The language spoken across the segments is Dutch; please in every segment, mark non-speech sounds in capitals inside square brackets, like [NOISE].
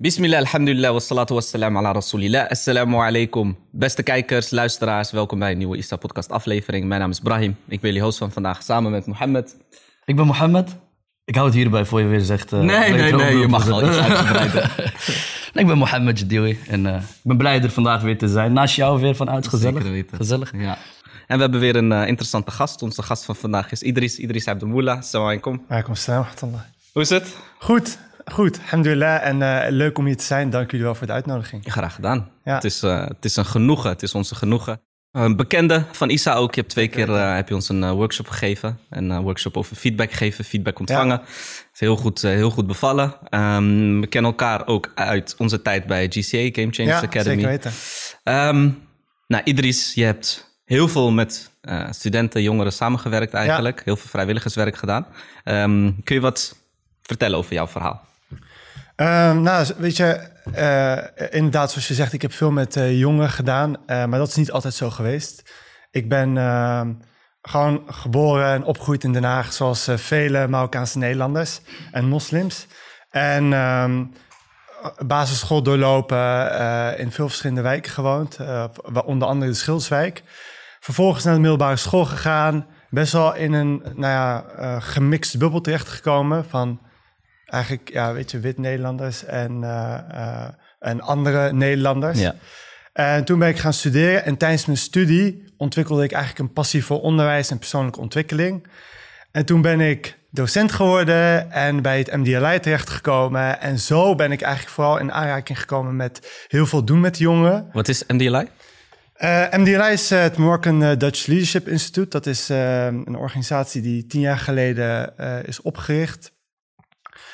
Bismillah, alhamdulillah, wassalatu wassalam ala rasulillah. Assalamu alaikum. Beste kijkers, luisteraars, welkom bij een nieuwe Ista podcast aflevering. Mijn naam is Brahim, ik ben jullie host van vandaag samen met Mohammed. Ik ben Mohammed. Ik hou het hierbij voor je weer zegt. uh, Nee, nee, nee, je mag wel iets uitgebreider. Nee, ik ben Mohammed Jadili en eh, ik ben blij er vandaag weer te zijn. Naast jou weer vanuit, gezellig. Zeker weten. Gezellig. Ja. En we hebben weer een eh, interessante gast. Onze gast van vandaag is Idris, Idris Abdelmoula. Assalamu alaikum. Welkom, salam. rahmatullah. Hoe is het? Goed, goed. Alhamdulillah. En eh, leuk om hier te zijn. Dank jullie wel voor de uitnodiging. Graag gedaan. Ja. Het, is, eh, het is een genoegen, het is onze genoegen. Een bekende van Isa ook. Je hebt twee keer eh, heb je ons een workshop gegeven. Een workshop over feedback geven, feedback ontvangen. is heel goed, heel goed bevallen. Ehm, we kennen elkaar ook uit onze tijd bij GCA, Game Changers Ja, Academy. zeker weten. Ehm, nou, Idris, je hebt heel veel met eh, studenten, jongeren samengewerkt eigenlijk. Heel veel vrijwilligerswerk gedaan. Ehm, kun je wat vertellen over jouw verhaal? Ehm, nou, weet je, eh, inderdaad, zoals je zegt, ik heb veel met eh, jongeren gedaan. eh, maar dat is niet altijd zo geweest. Ik ben ehm, gewoon geboren en opgegroeid in Den Haag, zoals vele Marokkaanse Nederlanders en moslims. En ehm, basisschool doorlopen, in veel verschillende wijken gewoond, onder andere de Schildswijk. Vervolgens naar de middelbare school gegaan. Best wel in een nou ja, gemixt bubbel terechtgekomen van eigenlijk, ja, weet je, wit Nederlanders en, eh, eh, en andere Nederlanders. Ja. En toen ben ik gaan studeren en tijdens mijn studie ontwikkelde ik eigenlijk een passie voor onderwijs en persoonlijke ontwikkeling. En toen ben ik docent geworden en bij het MDLI terechtgekomen. En zo ben ik eigenlijk vooral in aanraking gekomen met heel veel doen met jongeren. Wat is MDLI? Eh, MDLI is het Moroccan eh, Dutch Leadership Institute. Dat is een organisatie die tien jaar geleden is opgericht.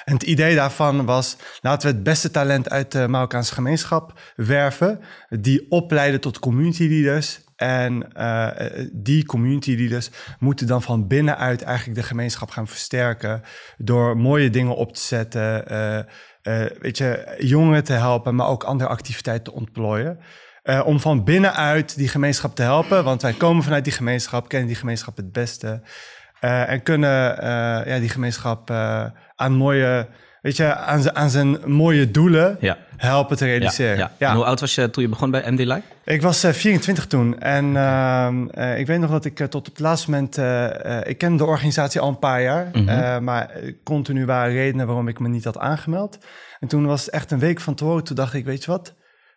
En het idee daarvan was, laten we het beste talent uit de Marokkaanse gemeenschap werven. Die opleiden tot community leaders. En eh, eh, die community leaders moeten dan van binnenuit eigenlijk de gemeenschap gaan versterken. Door mooie dingen op te zetten. eh, weet je, jongeren te helpen, maar ook andere activiteiten te ontplooien. Om van binnenuit die gemeenschap te helpen. Want wij komen vanuit die gemeenschap, kennen die gemeenschap het beste. en kunnen ja, die gemeenschap aan mooie, weet je, aan, aan zijn mooie doelen Ja. helpen te realiseren. ja. Ja. En hoe oud was je toen je begon bij MDLI? Ik was eh, 24 toen en ehm, eh, ik weet nog dat ik eh, tot op het laatste moment... ik ken de organisatie al een paar jaar, Mhm. maar continu waren redenen waarom ik me niet had aangemeld. En toen was het echt een week van tevoren, toen dacht ik, weet je wat,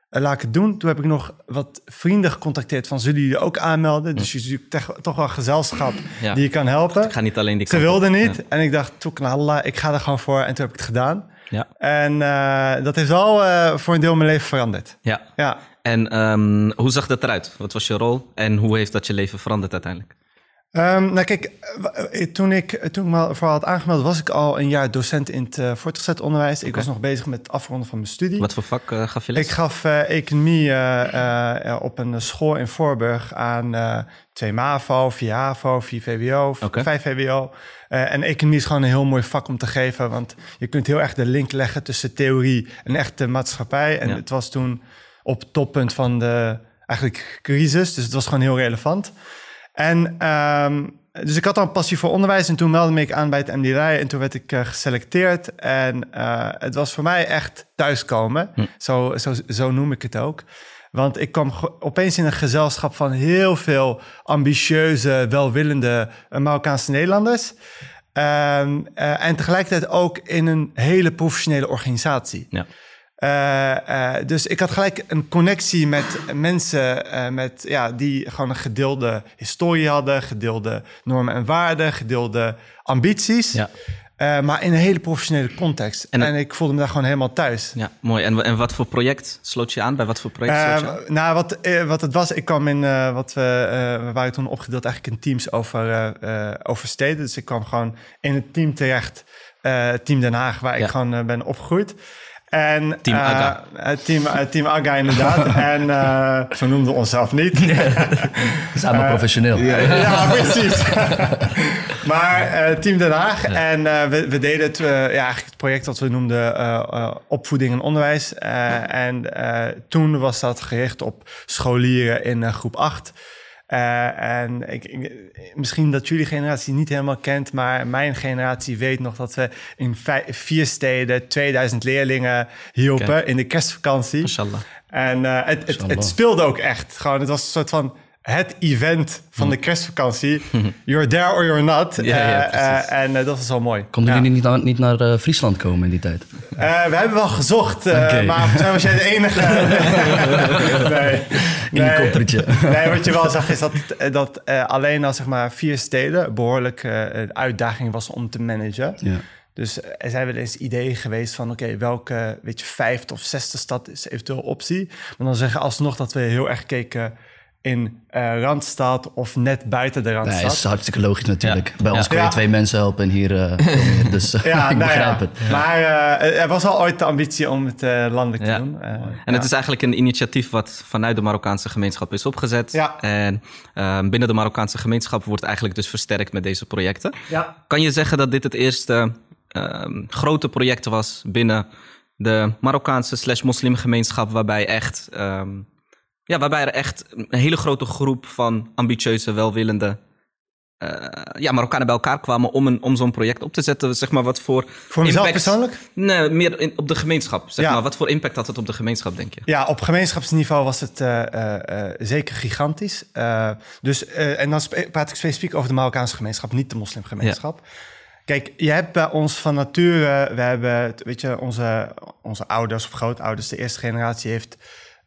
Eh, laat ik het doen. Toen heb ik nog wat vrienden gecontacteerd van, zullen jullie ook aanmelden? Dus je zoekt toch wel gezelschap Ja. die je kan helpen. Ik ga niet alleen die Ze wilden niet en ik dacht, toekenallah, ik ga er gewoon voor. En toen heb ik het gedaan. Ja. En eh, dat heeft wel eh, voor een deel mijn leven veranderd. ja. Ja. En ehm, hoe zag dat eruit? Wat was je rol? En hoe heeft dat je leven veranderd uiteindelijk? Ehm, nou kijk, eh, toen ik, toen ik me voor had aangemeld, was ik al een jaar docent in het eh, voortgezet onderwijs. Ik was nog bezig met het afronden van mijn studie. Wat voor vak eh, gaf je les? Ik gaf economie op een school in Voorburg aan 2 MAVO, 4 HAVO, 4 VWO, Oké. 5 VWO. En economie is gewoon een heel mooi vak om te geven, want je kunt heel erg de link leggen tussen theorie en echte maatschappij. En Ja. het was toen op het toppunt van de eigenlijk crisis, dus het was gewoon heel relevant. En ehm, dus ik had al een passie voor onderwijs en toen meldde me ik aan bij het MDRI en toen werd ik eh, geselecteerd. En eh, het was voor mij echt thuiskomen, zo, zo, zo noem ik het ook. Want ik kwam opeens in een gezelschap van heel veel ambitieuze, welwillende eh, Marokkaanse Nederlanders. Ehm, eh, en tegelijkertijd ook in een hele professionele organisatie. Ja. Eh, eh, dus ik had gelijk een connectie met mensen eh, met, ja, die gewoon een gedeelde historie hadden, gedeelde normen en waarden, gedeelde ambities. Ja. Maar in een hele professionele context. En ik voelde me daar gewoon helemaal thuis. ja, mooi. En, en wat voor project sloot je aan? Bij wat voor project sloot je aan? Nou, wat, wat het was, ik kwam in wat we, we waren toen opgedeeld eigenlijk in teams over, over steden. Dus ik kwam gewoon in het team terecht, Team Den Haag, waar Ja. ik gewoon ben opgegroeid. En, Team eh, Aga. eh, team, eh, team Aga, inderdaad. [LAUGHS] en eh, zo noemden we onszelf niet. Samen [LAUGHS] professioneel. ja, precies. [LAUGHS] maar Team Den Haag. En we, we deden het, ja, eigenlijk het project dat we noemden opvoeding en onderwijs. En toen was dat gericht op scholieren in groep 8. Uh, en ik, ik, misschien dat jullie generatie niet helemaal kent, maar mijn generatie weet nog dat we in vier steden 2000 leerlingen hielpen okay. in de kerstvakantie. Inshallah. En uh, het, het, het, speelde ook echt. Gewoon, het was een soort van het event van de kerstvakantie. [LAUGHS] You're there or you're not. Ja, ja, uh, en uh, dat is wel mooi. Konden ja. jullie niet naar, niet naar Friesland komen in die tijd? we hebben wel gezocht, okay. maar volgens mij was jij de enige. [LAUGHS] nee. nee. koppertje. nee, wat je wel zag is dat, dat alleen al zeg maar vier steden behoorlijk uitdaging was om te managen. Ja. Dus er zijn wel eens ideeën geweest van... oké, welke weet je, vijfde of zesde stad is eventueel optie. Maar dan zeggen alsnog dat we heel erg keken in uh, Randstad of net buiten de Randstad. Nee, is hartstikke logisch natuurlijk. Ja. Bij ons kun je ja. twee mensen helpen en hier uh, meer. [LAUGHS] Dus ja, [LAUGHS] ik nou begrijp het. Maar er was al ooit de ambitie om het landelijk te doen. en het is eigenlijk een initiatief wat vanuit de Marokkaanse gemeenschap is opgezet. Ja. En binnen de Marokkaanse gemeenschap wordt eigenlijk dus versterkt met deze projecten. Ja. Kan je zeggen dat dit het eerste grote project was binnen de Marokkaanse slash moslimgemeenschap waarbij echt... Um, ja, waarbij er echt een hele grote groep van ambitieuze, welwillende uh, ja, Marokkanen bij elkaar kwamen om, een, om zo'n project op te zetten. Zeg maar wat voor. Voor mezelf persoonlijk? Nee, meer in, op de gemeenschap. Zeg ja. maar. Wat voor impact had het op de gemeenschap, denk je? Ja, op gemeenschapsniveau was het uh, uh, zeker gigantisch. dus, en dan praat ik specifiek over de Marokkaanse gemeenschap, niet de moslimgemeenschap. Ja. Kijk, je hebt bij ons van nature, we hebben, weet je, onze, onze ouders of grootouders, de eerste generatie heeft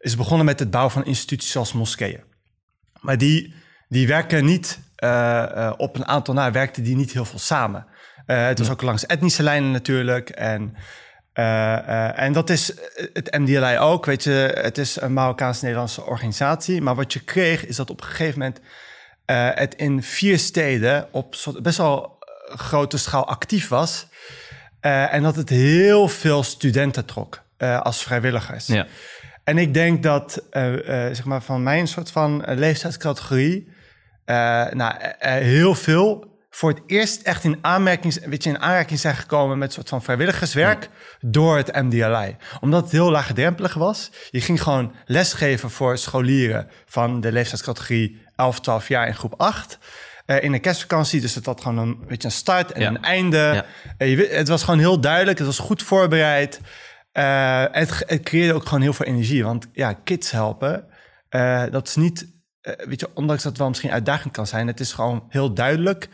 is begonnen met het bouwen van instituties zoals moskeeën. Maar die, die werken niet uh, uh, op een aantal na, werkten die niet heel veel samen. Uh, het was ja. ook langs etnische lijnen natuurlijk. En, en dat is het MDLI ook. Weet je, het is een Marokkaans-Nederlandse organisatie. Maar wat je kreeg, is dat op een gegeven moment het in vier steden op best wel grote schaal actief was. en dat het heel veel studenten trok als vrijwilligers. Ja. En ik denk dat, uh, uh, zeg maar, van mijn soort van leeftijdscategorie, uh, nou, heel veel voor het eerst echt in aanmerking, weet je, in aanraking zijn gekomen met een soort van vrijwilligerswerk door het MDLI. Omdat het heel laagdrempelig was. Je ging gewoon lesgeven voor scholieren van de leeftijdscategorie 11, 12 jaar in groep 8. in een kerstvakantie, dus het had gewoon een, weet je, een start en Ja. een einde. Ja. Je, het was gewoon heel duidelijk, het was goed voorbereid. Uh, het, het, creëerde ook gewoon heel veel energie. Want ja, kids helpen, uh, dat is niet... Uh, weet je, ondanks dat het wel misschien uitdagend kan zijn... het is gewoon heel duidelijk.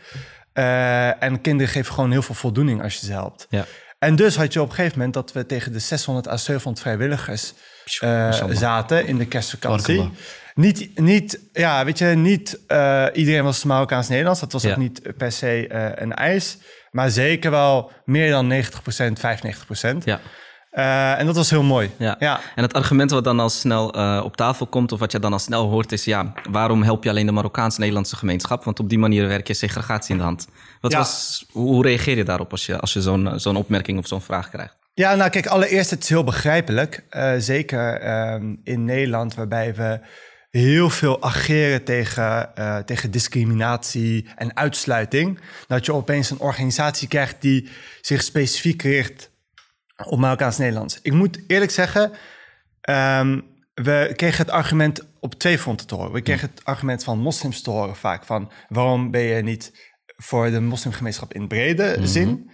en kinderen geven gewoon heel veel voldoening als je ze helpt. Ja. En dus had je op een gegeven moment... dat we tegen de 600 à 700 vrijwilligers zaten in de kerstvakantie. Niet, niet, ja, weet je, niet iedereen was Marokkaans-Nederlands. Dat was Ja. ook niet per se een eis. Maar zeker wel meer dan 90% 95% Ja. Uh, en dat was heel mooi. Ja. ja. En het argument wat dan al snel uh, op tafel komt, of wat je dan al snel hoort, is: ja, waarom help je alleen de Marokkaans-Nederlandse gemeenschap? Want op die manier werk je segregatie in de hand. Wat Ja. was, hoe, reageer je daarop als je, als je zo'n zo'n opmerking of zo'n vraag krijgt? Ja, nou kijk, allereerst het is heel begrijpelijk. Uh, zeker ehm, in Nederland, waarbij we heel veel ageren tegen, uh, tegen discriminatie en uitsluiting. Dat je opeens een organisatie krijgt die zich specifiek richt op Marokkaans-Nederlands. Ik moet eerlijk zeggen, ehm, we kregen het argument op twee fronten te horen. We kregen het argument van moslims te horen vaak van waarom ben je niet voor de moslimgemeenschap in brede zin.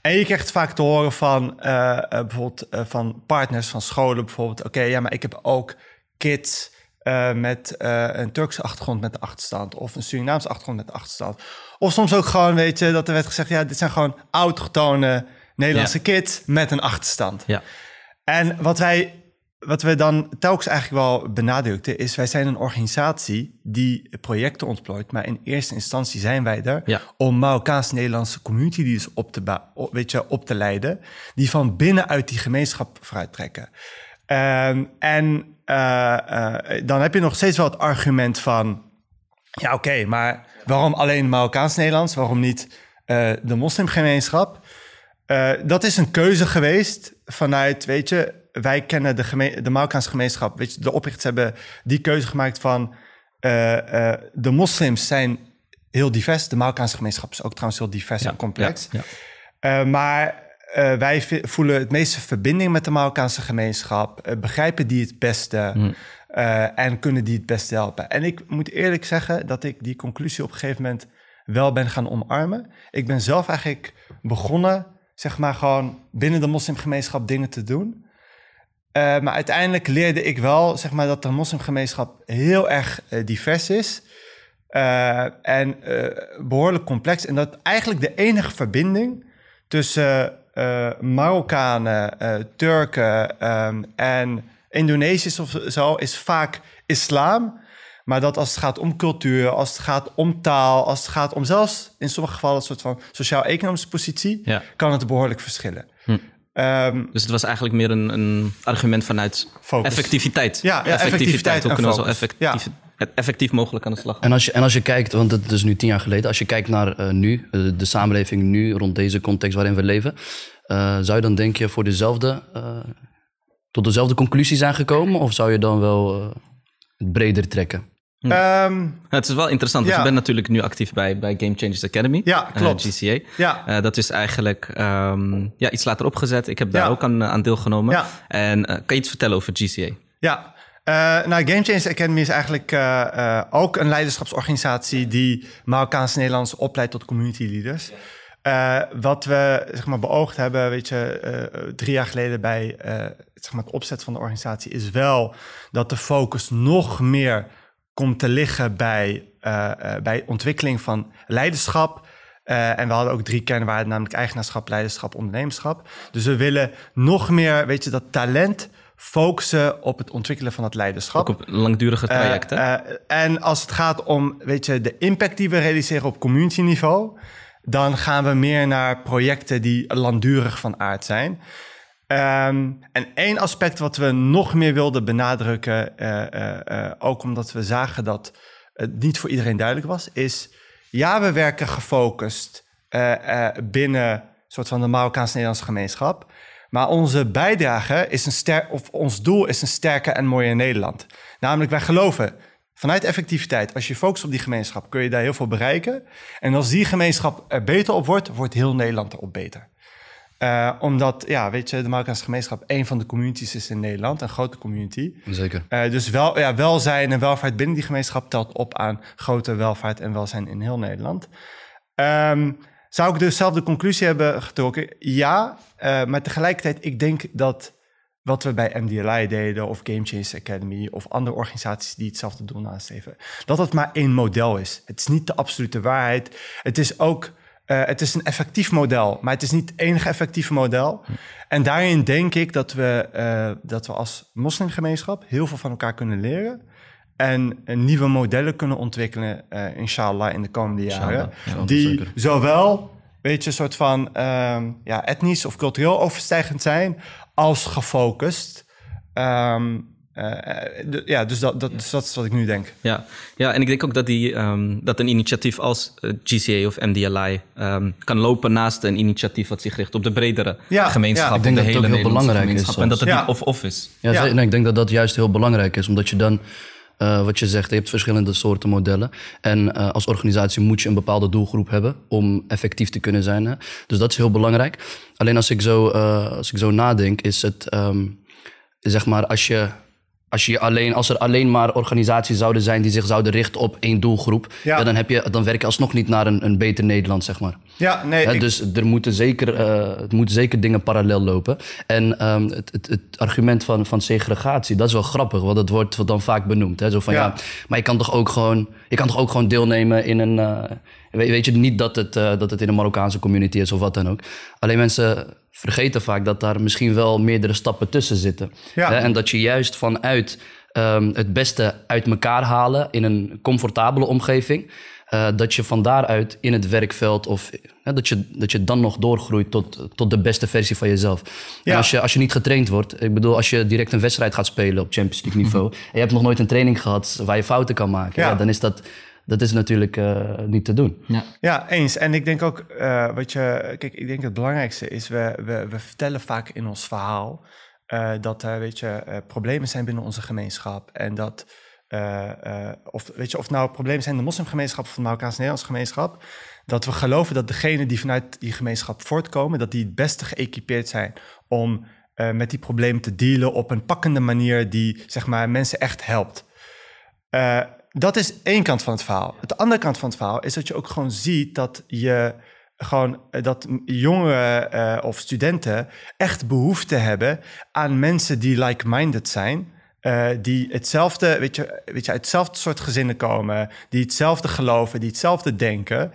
En je krijgt vaak te horen van uh, uh, bijvoorbeeld uh, van partners van scholen bijvoorbeeld. Oké, ja, maar ik heb ook kids uh, met een Turkse achtergrond met de achterstand of een Surinaamse achtergrond met de achterstand. Of soms ook gewoon, weet je, dat er werd gezegd, ja, dit zijn gewoon autochtone Nederlandse kids met een achterstand. Ja. En wat wij, wat we dan telkens eigenlijk wel benadrukten, is wij zijn een organisatie die projecten ontplooit, maar in eerste instantie zijn wij er Ja. om Marokkaans-Nederlandse community leaders op te, weet je, op te leiden, die van binnenuit die gemeenschap vooruit trekken. Ehm, en eh, eh, dan heb je nog steeds wel het argument van, ja oké, maar waarom alleen Marokkaans-Nederlands? Waarom niet eh, de moslimgemeenschap? Eh, dat is een keuze geweest vanuit, weet je, wij kennen de, geme- de Marokkaanse gemeenschap. Weet je, de oprichters hebben die keuze gemaakt van eh, eh, de moslims zijn heel divers. De Marokkaanse gemeenschap is ook trouwens heel divers en complex. Ja, maar wij voelen het meeste verbinding met de Marokkaanse gemeenschap. begrijpen die het beste. Mm. En kunnen die het beste helpen. En ik moet eerlijk zeggen dat ik die conclusie op een gegeven moment wel ben gaan omarmen. Ik ben zelf eigenlijk begonnen, zeg maar, gewoon binnen de moslimgemeenschap dingen te doen. Uh, maar uiteindelijk leerde ik wel, zeg maar, dat de moslimgemeenschap heel erg uh, divers is. Uh, en behoorlijk complex. En dat eigenlijk de enige verbinding tussen Marokkanen, Turken um, en Indonesiërs of zo is vaak islam. Maar dat als het gaat om cultuur, als het gaat om taal, als het gaat om zelfs in sommige gevallen een soort van sociaal-economische positie, ja. kan het behoorlijk verschillen. Hm. Um, dus het was eigenlijk meer een, een argument vanuit Focus. effectiviteit. Ja, ja effectiviteit. Hoe kunnen we zo effectief, ja. effectief mogelijk aan de slag En als je, en als je kijkt, want het is nu tien jaar geleden, als je kijkt naar uh, nu, uh, de samenleving nu, rond deze context waarin we leven, uh, zou je dan denk je voor dezelfde, tot dezelfde conclusie zijn gekomen? Of zou je dan wel het breder trekken? Hm. Um, [LAUGHS] het is wel interessant, want ja. je bent natuurlijk nu actief bij, bij Game Changers Academy. Ja, eh, klopt. Uh, GCA. Ja. Uh, dat is eigenlijk um, ja, iets later opgezet. Ik heb daar ja. ook aan, aan deelgenomen. En uh, kan je iets vertellen over GCA? Ja, nou, Game Changers Academy is eigenlijk ook een leiderschapsorganisatie... die Marokkaanse Nederlanders opleidt tot community leaders. wat we zeg maar, beoogd hebben, weet je, drie jaar geleden bij zeg maar, het opzet van de organisatie... is wel dat de focus nog meer komt te liggen bij, uh, uh, bij ontwikkeling van leiderschap. Uh, en we hadden ook drie kernwaarden, namelijk eigenaarschap, leiderschap, ondernemerschap. Dus we willen nog meer, weet je, dat talent focussen op het ontwikkelen van het leiderschap. Ook op langdurige trajecten. en als het gaat om, weet je, de impact die we realiseren op community niveau, dan gaan we meer naar projecten die langdurig van aard zijn. Um, en één aspect wat we nog meer wilden benadrukken, uh, uh, uh, ook omdat we zagen dat het niet voor iedereen duidelijk was, is ja, we werken gefocust binnen soort van de Marokkaans-Nederlandse gemeenschap. Maar onze bijdrage is een ster of ons doel is een sterke en mooie Nederland. Namelijk, wij geloven vanuit effectiviteit, als je focust op die gemeenschap, kun je daar heel veel bereiken. En als die gemeenschap er beter op wordt, wordt heel Nederland erop beter. Uh, omdat, ja, weet je, de Marokkaanse gemeenschap een van de communities is in Nederland, een grote community. Zeker. Uh, dus wel, ja, welzijn en welvaart binnen die gemeenschap telt op aan grote welvaart en welzijn in heel Nederland. Um, zou ik dus dezelfde conclusie hebben getrokken? Ja, uh, maar tegelijkertijd, ik denk dat wat we bij MDLI deden of Game Change Academy of andere organisaties die hetzelfde doel nastreven, dat het maar één model is. Het is niet de absolute waarheid. Het is ook uh, het is een effectief model, maar het is niet het enige effectieve model. Hm. En daarin denk ik dat we, uh, dat we als moslimgemeenschap heel veel van elkaar kunnen leren. En nieuwe modellen kunnen ontwikkelen, uh, inshallah, in de komende jaren. Ja, die zeker. zowel, weet je, een soort van ja, etnisch of cultureel overstijgend zijn, als gefocust. Um, uh, ja, dus dat, dat, dus dat is wat ik nu denk. Ja, ja en ik denk ook dat, die, um, dat een initiatief als uh, GCA of MDLI um, kan lopen naast een initiatief wat zich richt op de bredere ja, gemeenschap. Ja. Ik denk de dat het heel belangrijk is. En dat het ja. niet of-of is. Ja, ja. Nee, ik denk dat dat juist heel belangrijk is, omdat je dan. Uh, wat je zegt, je hebt verschillende soorten modellen. En uh, als organisatie moet je een bepaalde doelgroep hebben om effectief te kunnen zijn. Hè? Dus dat is heel belangrijk. Alleen als ik zo, uh, als ik zo nadenk, is het um, zeg maar als je als, je alleen, als er alleen maar organisaties zouden zijn die zich zouden richten op één doelgroep, ja. Ja, dan, heb je, dan werk je alsnog niet naar een, een beter Nederland, zeg maar. Ja, nee. Ik... Dus er moeten zeker, uh, het moeten zeker dingen parallel lopen. En um, het, het, het, argument van, van segregatie, dat is wel grappig, want dat wordt dan vaak benoemd. Hè? Zo van ja, maar je kan toch ook gewoon, je kan toch ook gewoon deelnemen in een. Uh, weet, weet, je niet dat het, uh, dat het in een Marokkaanse community is of wat dan ook. Alleen mensen vergeten vaak dat daar misschien wel meerdere stappen tussen zitten. Ja. En dat je juist vanuit um, het beste uit elkaar halen in een comfortabele omgeving. Uh, dat je van daaruit in het werkveld of uh, dat, je, dat je dan nog doorgroeit tot, tot de beste versie van jezelf. Ja. En als je, als je niet getraind wordt, ik bedoel, als je direct een wedstrijd gaat spelen op Champions League niveau. en je hebt nog nooit een training gehad waar je fouten kan maken, ja. ja dan is dat dat is natuurlijk uh, niet te doen. Ja. ja, eens. En ik denk ook, uh, wat je, kijk, ik denk het belangrijkste is, we, we, we vertellen vaak in ons verhaal uh, dat er, weet je, problemen zijn binnen onze gemeenschap. En dat, of weet je, of nou problemen zijn in de moslimgemeenschap of de Marokkaans-Nederlandse gemeenschap, dat we geloven dat degenen die vanuit die gemeenschap voortkomen, dat die het beste geëquipeerd zijn om eh, met die problemen te dealen op een pakkende manier die zeg maar, mensen echt helpt. Uh, dat is één kant van het verhaal. De andere kant van het verhaal is dat je ook gewoon ziet dat je gewoon dat jongeren uh, of studenten echt behoefte hebben aan mensen die like-minded zijn. Uh, die hetzelfde, weet je, weet je, uit hetzelfde soort gezinnen komen, die hetzelfde geloven, die hetzelfde denken.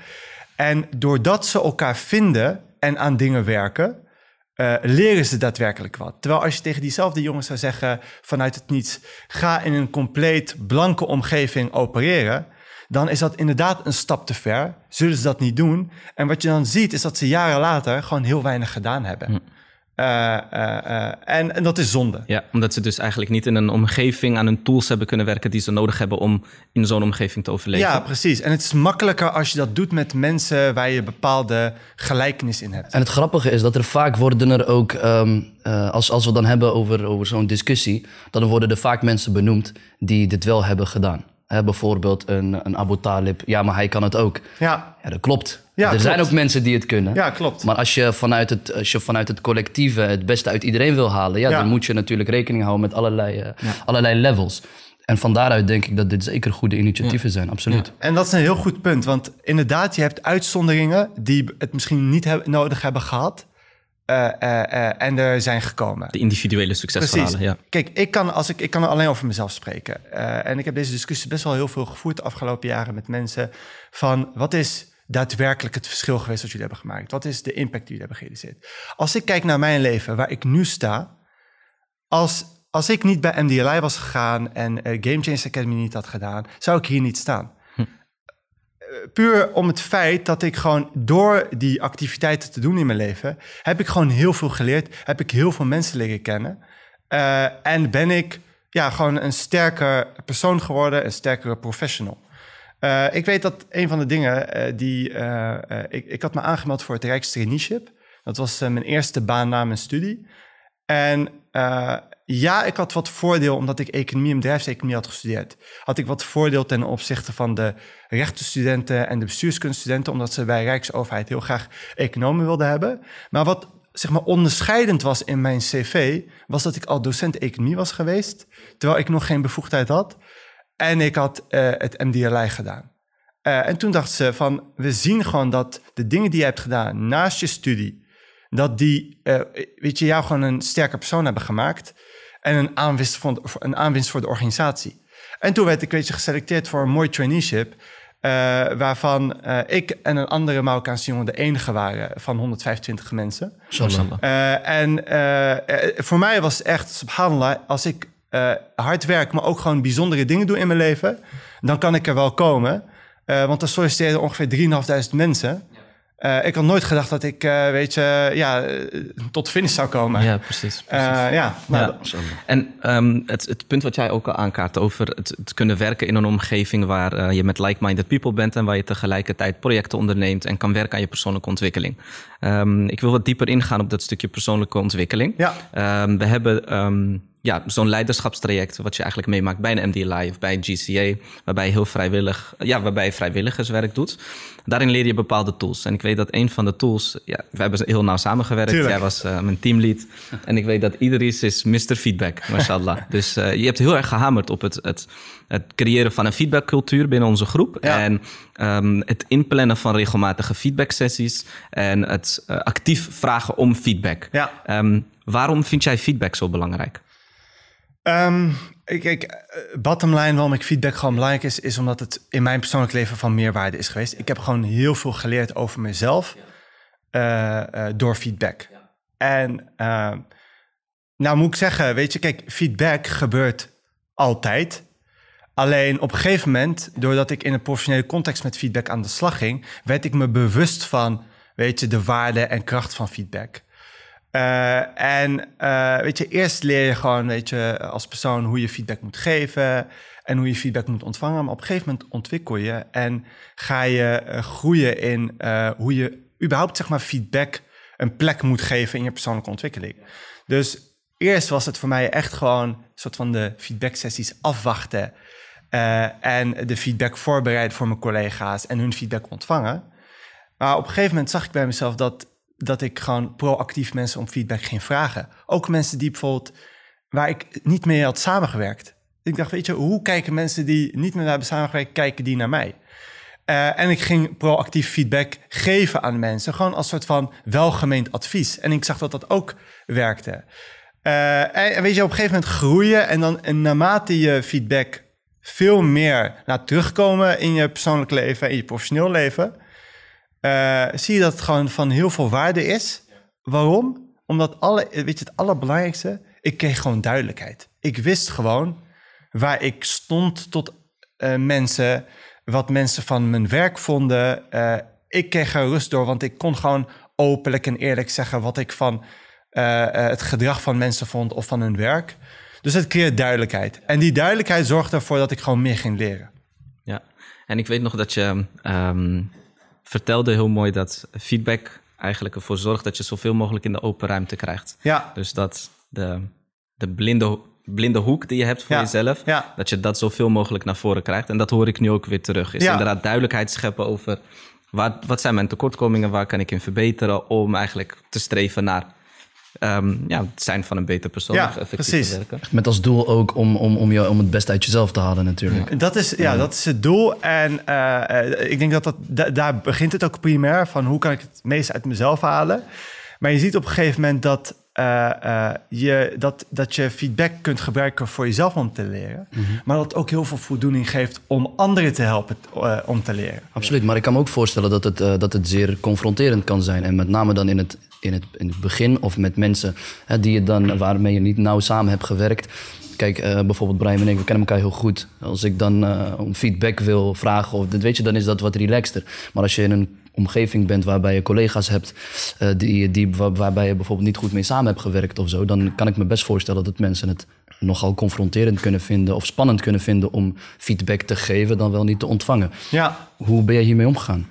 En doordat ze elkaar vinden en aan dingen werken, uh, leren ze daadwerkelijk wat. Terwijl als je tegen diezelfde jongens zou zeggen vanuit het niets, ga in een compleet blanke omgeving opereren, dan is dat inderdaad een stap te ver. Zullen ze dat niet doen? En wat je dan ziet is dat ze jaren later gewoon heel weinig gedaan hebben. Hm. Uh, uh, en, en, dat is zonde. Ja, omdat ze dus eigenlijk niet in een omgeving aan hun tools hebben kunnen werken die ze nodig hebben om in zo'n omgeving te overleven. Ja, precies. En het is makkelijker als je dat doet met mensen waar je bepaalde gelijkenis in hebt. En het grappige is dat er vaak worden er ook, um, als, als we dan hebben over, over zo'n discussie, dan worden er vaak mensen benoemd die dit wel hebben gedaan. Hè, bijvoorbeeld een, een Abu Talib. Ja, maar hij kan het ook. Ja, ja dat klopt. Ja, er zijn ook mensen die het kunnen. Ja, klopt. Maar als je vanuit het, als je vanuit het collectieve het beste uit iedereen wil halen, ja, dan moet je natuurlijk rekening houden met allerlei, uh, allerlei levels. En van daaruit denk ik dat dit zeker goede initiatieven zijn, absoluut. En dat is een heel goed punt, want inderdaad, je hebt uitzonderingen die het misschien niet nodig hebben gehad. Uh, uh, en er zijn gekomen. De individuele succesverhalen, ja. Kijk, ik kan, als ik, ik kan alleen over mezelf spreken. en ik heb deze discussie best wel heel veel gevoerd de afgelopen jaren met mensen. Van wat is daadwerkelijk het verschil geweest wat jullie hebben gemaakt? Wat is de impact die jullie hebben gerealiseerd? Als ik kijk naar mijn leven, waar ik nu sta, als, als ik niet bij MDLI was gegaan en Game Change Academy niet had gedaan, zou ik hier niet staan. Hm. Puur om het feit dat ik gewoon door die activiteiten te doen in mijn leven, heb ik gewoon heel veel geleerd, heb ik heel veel mensen leren kennen. Uh, en ben ik ja, gewoon een sterker persoon geworden, een sterkere professional. Uh, ik weet dat een van de dingen die... Ik, ik had me aangemeld voor het Rijkstraineeship. Dat was mijn eerste baan na mijn studie. En ja, ik had wat voordeel omdat ik economie en bedrijfseconomie had gestudeerd. Had ik wat voordeel ten opzichte van de rechtenstudenten en de bestuurskunststudenten... omdat ze bij Rijksoverheid heel graag economen wilden hebben. Maar wat zeg maar onderscheidend was in mijn cv... was dat ik al docent economie was geweest... terwijl ik nog geen bevoegdheid had... En ik had uh, het MDLI gedaan. Uh, en toen dachten ze van, we zien gewoon dat de dingen die je hebt gedaan naast je studie, dat die, uh, weet je, jou gewoon een sterke persoon hebben gemaakt en een aanwinst, voor, een aanwinst voor de organisatie. En toen werd ik, weet je, geselecteerd voor een mooi traineeship, waarvan ik en een andere Marokkaanse jongen de enige waren van 125 mensen. en voor mij was het echt, subhanallah, als ik uh, hard werk, maar ook gewoon bijzondere dingen doen in mijn leven, dan kan ik er wel komen. Uh, want er solliciteerden ongeveer 3.500 mensen. Uh, ik had nooit gedacht dat ik, weet je, ja, tot finish zou komen. Ja, precies. precies. ja, nou, ja. En um, het, het, punt wat jij ook al aankaart over het, het kunnen werken in een omgeving waar je met like-minded people bent en waar je tegelijkertijd projecten onderneemt en kan werken aan je persoonlijke ontwikkeling. Um, ik wil wat dieper ingaan op dat stukje persoonlijke ontwikkeling. Ja. Um, we hebben ja, zo'n leiderschapstraject wat je eigenlijk meemaakt bij een MDLI of bij een GCA, waarbij je heel vrijwillig, ja, waarbij je vrijwilligerswerk doet. Daarin leer je bepaalde tools. En ik weet dat een van de tools, ja, we hebben heel nauw samengewerkt. Jij was uh, mijn teamlead. En ik weet dat Idris is Mr. Feedback, mashallah. [LAUGHS] dus uh, je hebt heel erg gehamerd op het, het, het creëren van een feedbackcultuur binnen onze groep. En um, het inplannen van regelmatige feedbacksessies en het uh, actief vragen om feedback. Ja. Um, waarom vind jij feedback zo belangrijk? Um, kijk, eh, bottom line waarom ik feedback gewoon belangrijk is, is omdat het in mijn persoonlijk leven van meerwaarde is geweest. Ik heb gewoon heel veel geleerd over mezelf uh, uh, door feedback. En uh, nou moet ik zeggen, weet je, kijk, feedback gebeurt altijd. Alleen op een gegeven moment, doordat ik in een professionele context met feedback aan de slag ging, werd ik me bewust van, weet je, de waarde en kracht van feedback. Uh, en uh, weet je, eerst leer je gewoon, weet je, als persoon hoe je feedback moet geven en hoe je feedback moet ontvangen. Maar op een gegeven moment ontwikkel je en ga je uh, groeien in hoe je überhaupt, zeg maar, feedback een plek moet geven in je persoonlijke ontwikkeling. Dus eerst was het voor mij echt gewoon een soort van de feedback sessies afwachten en de feedback voorbereiden voor mijn collega's en hun feedback ontvangen. Maar op een gegeven moment zag ik bij mezelf dat dat ik gewoon proactief mensen om feedback ging vragen. Ook mensen die bijvoorbeeld, waar ik niet mee had samengewerkt. Ik dacht, weet je, hoe kijken mensen die niet met mij hebben samengewerkt, kijken die naar mij? Uh, en ik ging proactief feedback geven aan mensen, gewoon als soort van welgemeend advies. En ik zag dat dat ook werkte. Uh, en weet je, op een gegeven moment groeien en dan en naarmate je feedback veel meer laat terugkomen in je persoonlijk leven en je professioneel leven, uh, zie je dat het gewoon van heel veel waarde is. Waarom? Omdat alle, weet je, het allerbelangrijkste, ik kreeg gewoon duidelijkheid. Ik wist gewoon waar ik stond tot uh, mensen, wat mensen van mijn werk vonden. Uh, ik kreeg er rust door, want ik kon gewoon openlijk en eerlijk zeggen wat ik van het gedrag van mensen vond of van hun werk. Dus het creëert duidelijkheid. En die duidelijkheid zorgt ervoor dat ik gewoon meer ging leren. Ja, en ik weet nog dat je um, vertelde heel mooi dat feedback eigenlijk ervoor zorgt dat je zoveel mogelijk in de open ruimte krijgt. Ja. Dus dat de, de blinde, blinde hoek die je hebt voor Ja. jezelf, Ja. dat je dat zoveel mogelijk naar voren krijgt. En dat hoor ik nu ook weer terug. Is inderdaad duidelijkheid scheppen over waar, wat zijn mijn tekortkomingen, waar kan ik in verbeteren om eigenlijk te streven naar ehm, ja, het zijn van een beter persoon. Ja, effectief precies. werken. Met als doel ook om, om, om, je, om het beste uit jezelf te halen natuurlijk. Dat is, ja, dat is het doel. En eh, eh, ik denk dat, dat da- daar begint het ook primair. Van hoe kan ik het meest uit mezelf halen. Maar je ziet op een gegeven moment dat, eh, eh, je, dat, dat je feedback kunt gebruiken voor jezelf om te leren. Maar dat het ook heel veel voldoening geeft om anderen te helpen eh, om te leren. Absoluut, maar ik kan me ook voorstellen dat het, dat het zeer confronterend kan zijn. En met name dan in het, in het, in het begin of met mensen hè, die je dan, waarmee je niet nauw samen hebt gewerkt. Kijk, bijvoorbeeld Brian en ik, we kennen elkaar heel goed. Als ik dan om feedback wil vragen, of, dat weet je, dan is dat wat relaxter. Maar als je in een omgeving bent waarbij je collega's hebt eh, die, die, waar- waarbij je bijvoorbeeld niet goed mee samen hebt gewerkt of zo, dan kan ik me best voorstellen dat mensen het nogal confronterend kunnen vinden of spannend kunnen vinden om feedback te geven dan wel niet te ontvangen. Ja, Hoe ben je hiermee omgegaan?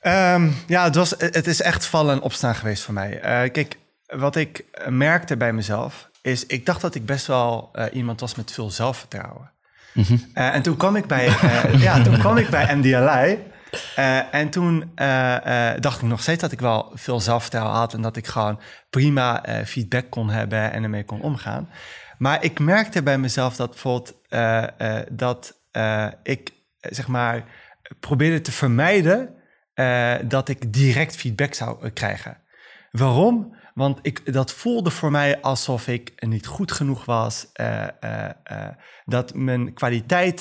Ehm, ja, het, was, het is echt vallen en opstaan geweest voor mij. Eh, kijk, wat ik merkte bij mezelf is, ik dacht dat ik best wel eh, iemand was met veel zelfvertrouwen. Eh, en toen kwam ik bij, ja, toen kwam ik bij MDLI. Eh, en toen eh, eh, dacht ik nog steeds dat ik wel veel zelfvertrouwen had en dat ik gewoon prima feedback kon hebben en ermee kon omgaan. Maar ik merkte bij mezelf dat bijvoorbeeld dat ik zeg maar probeerde te vermijden dat ik direct feedback zou krijgen. Waarom? Want ik, dat voelde voor mij alsof ik niet goed genoeg was. eh, eh, eh, dat mijn kwaliteit,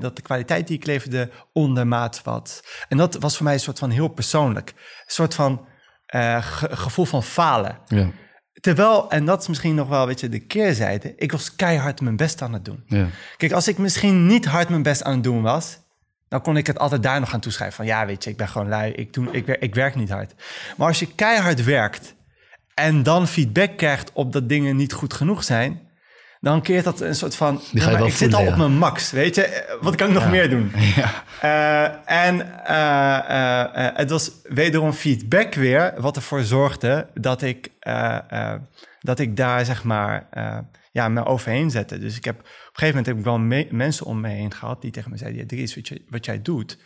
dat de kwaliteit die ik leverde ondermaat was. En dat was voor mij een soort van heel persoonlijk. Een soort van ge- gevoel van falen. Ja. Terwijl, en dat is misschien nog wel weet je, de keerzijde, ik was keihard mijn best aan het doen. Ja. Kijk, als ik misschien niet hard mijn best aan het doen was, dan kon ik het altijd daar nog aan toeschrijven. Van ja, weet je, ik ben gewoon lui, ik, doe, ik, ik werk niet hard. Maar als je keihard werkt en dan feedback krijgt op dat dingen niet goed genoeg zijn, dan keert dat een soort van. Die ga je ja, maar wel ik zit al op mijn max, weet je? Wat kan ik nog meer doen? [LAUGHS] Ja. Eh, en eh, eh, het was wederom feedback weer, wat ervoor zorgde dat ik, dat ik daar zeg maar ja, me overheen zette. Dus ik heb op een gegeven moment heb ik wel me- mensen om me heen gehad die tegen me zeiden: ja, Dries, wat, je, wat jij doet,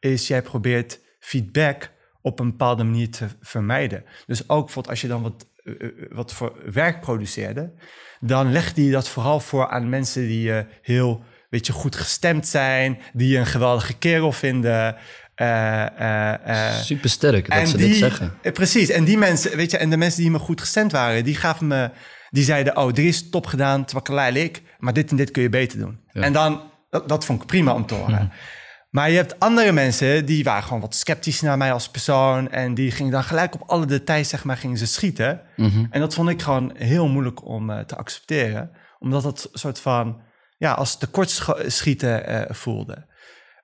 is jij probeert feedback op een bepaalde manier te vermijden. Dus ook bijvoorbeeld als je dan wat, eh, eh, wat voor werk produceerde, dan legde je dat vooral voor aan mensen die je heel weet je, goed gestemd zijn, die een geweldige kerel vinden. eh, Super sterk dat ze die, dit zeggen. Precies, en die mensen, weet je, en de mensen die me goed gestemd waren, die gaven me, die zeiden, oh, er is top gedaan, ik, maar dit en dit kun je beter doen. Ja. En dan, dat, dat vond ik prima om te horen. Maar je hebt andere mensen, die waren gewoon wat sceptisch naar mij als persoon. En die gingen dan gelijk op alle details, zeg maar, gingen ze schieten. En dat vond ik gewoon heel moeilijk om eh, te accepteren. Omdat het een soort van, ja, als tekortschieten eh voelde.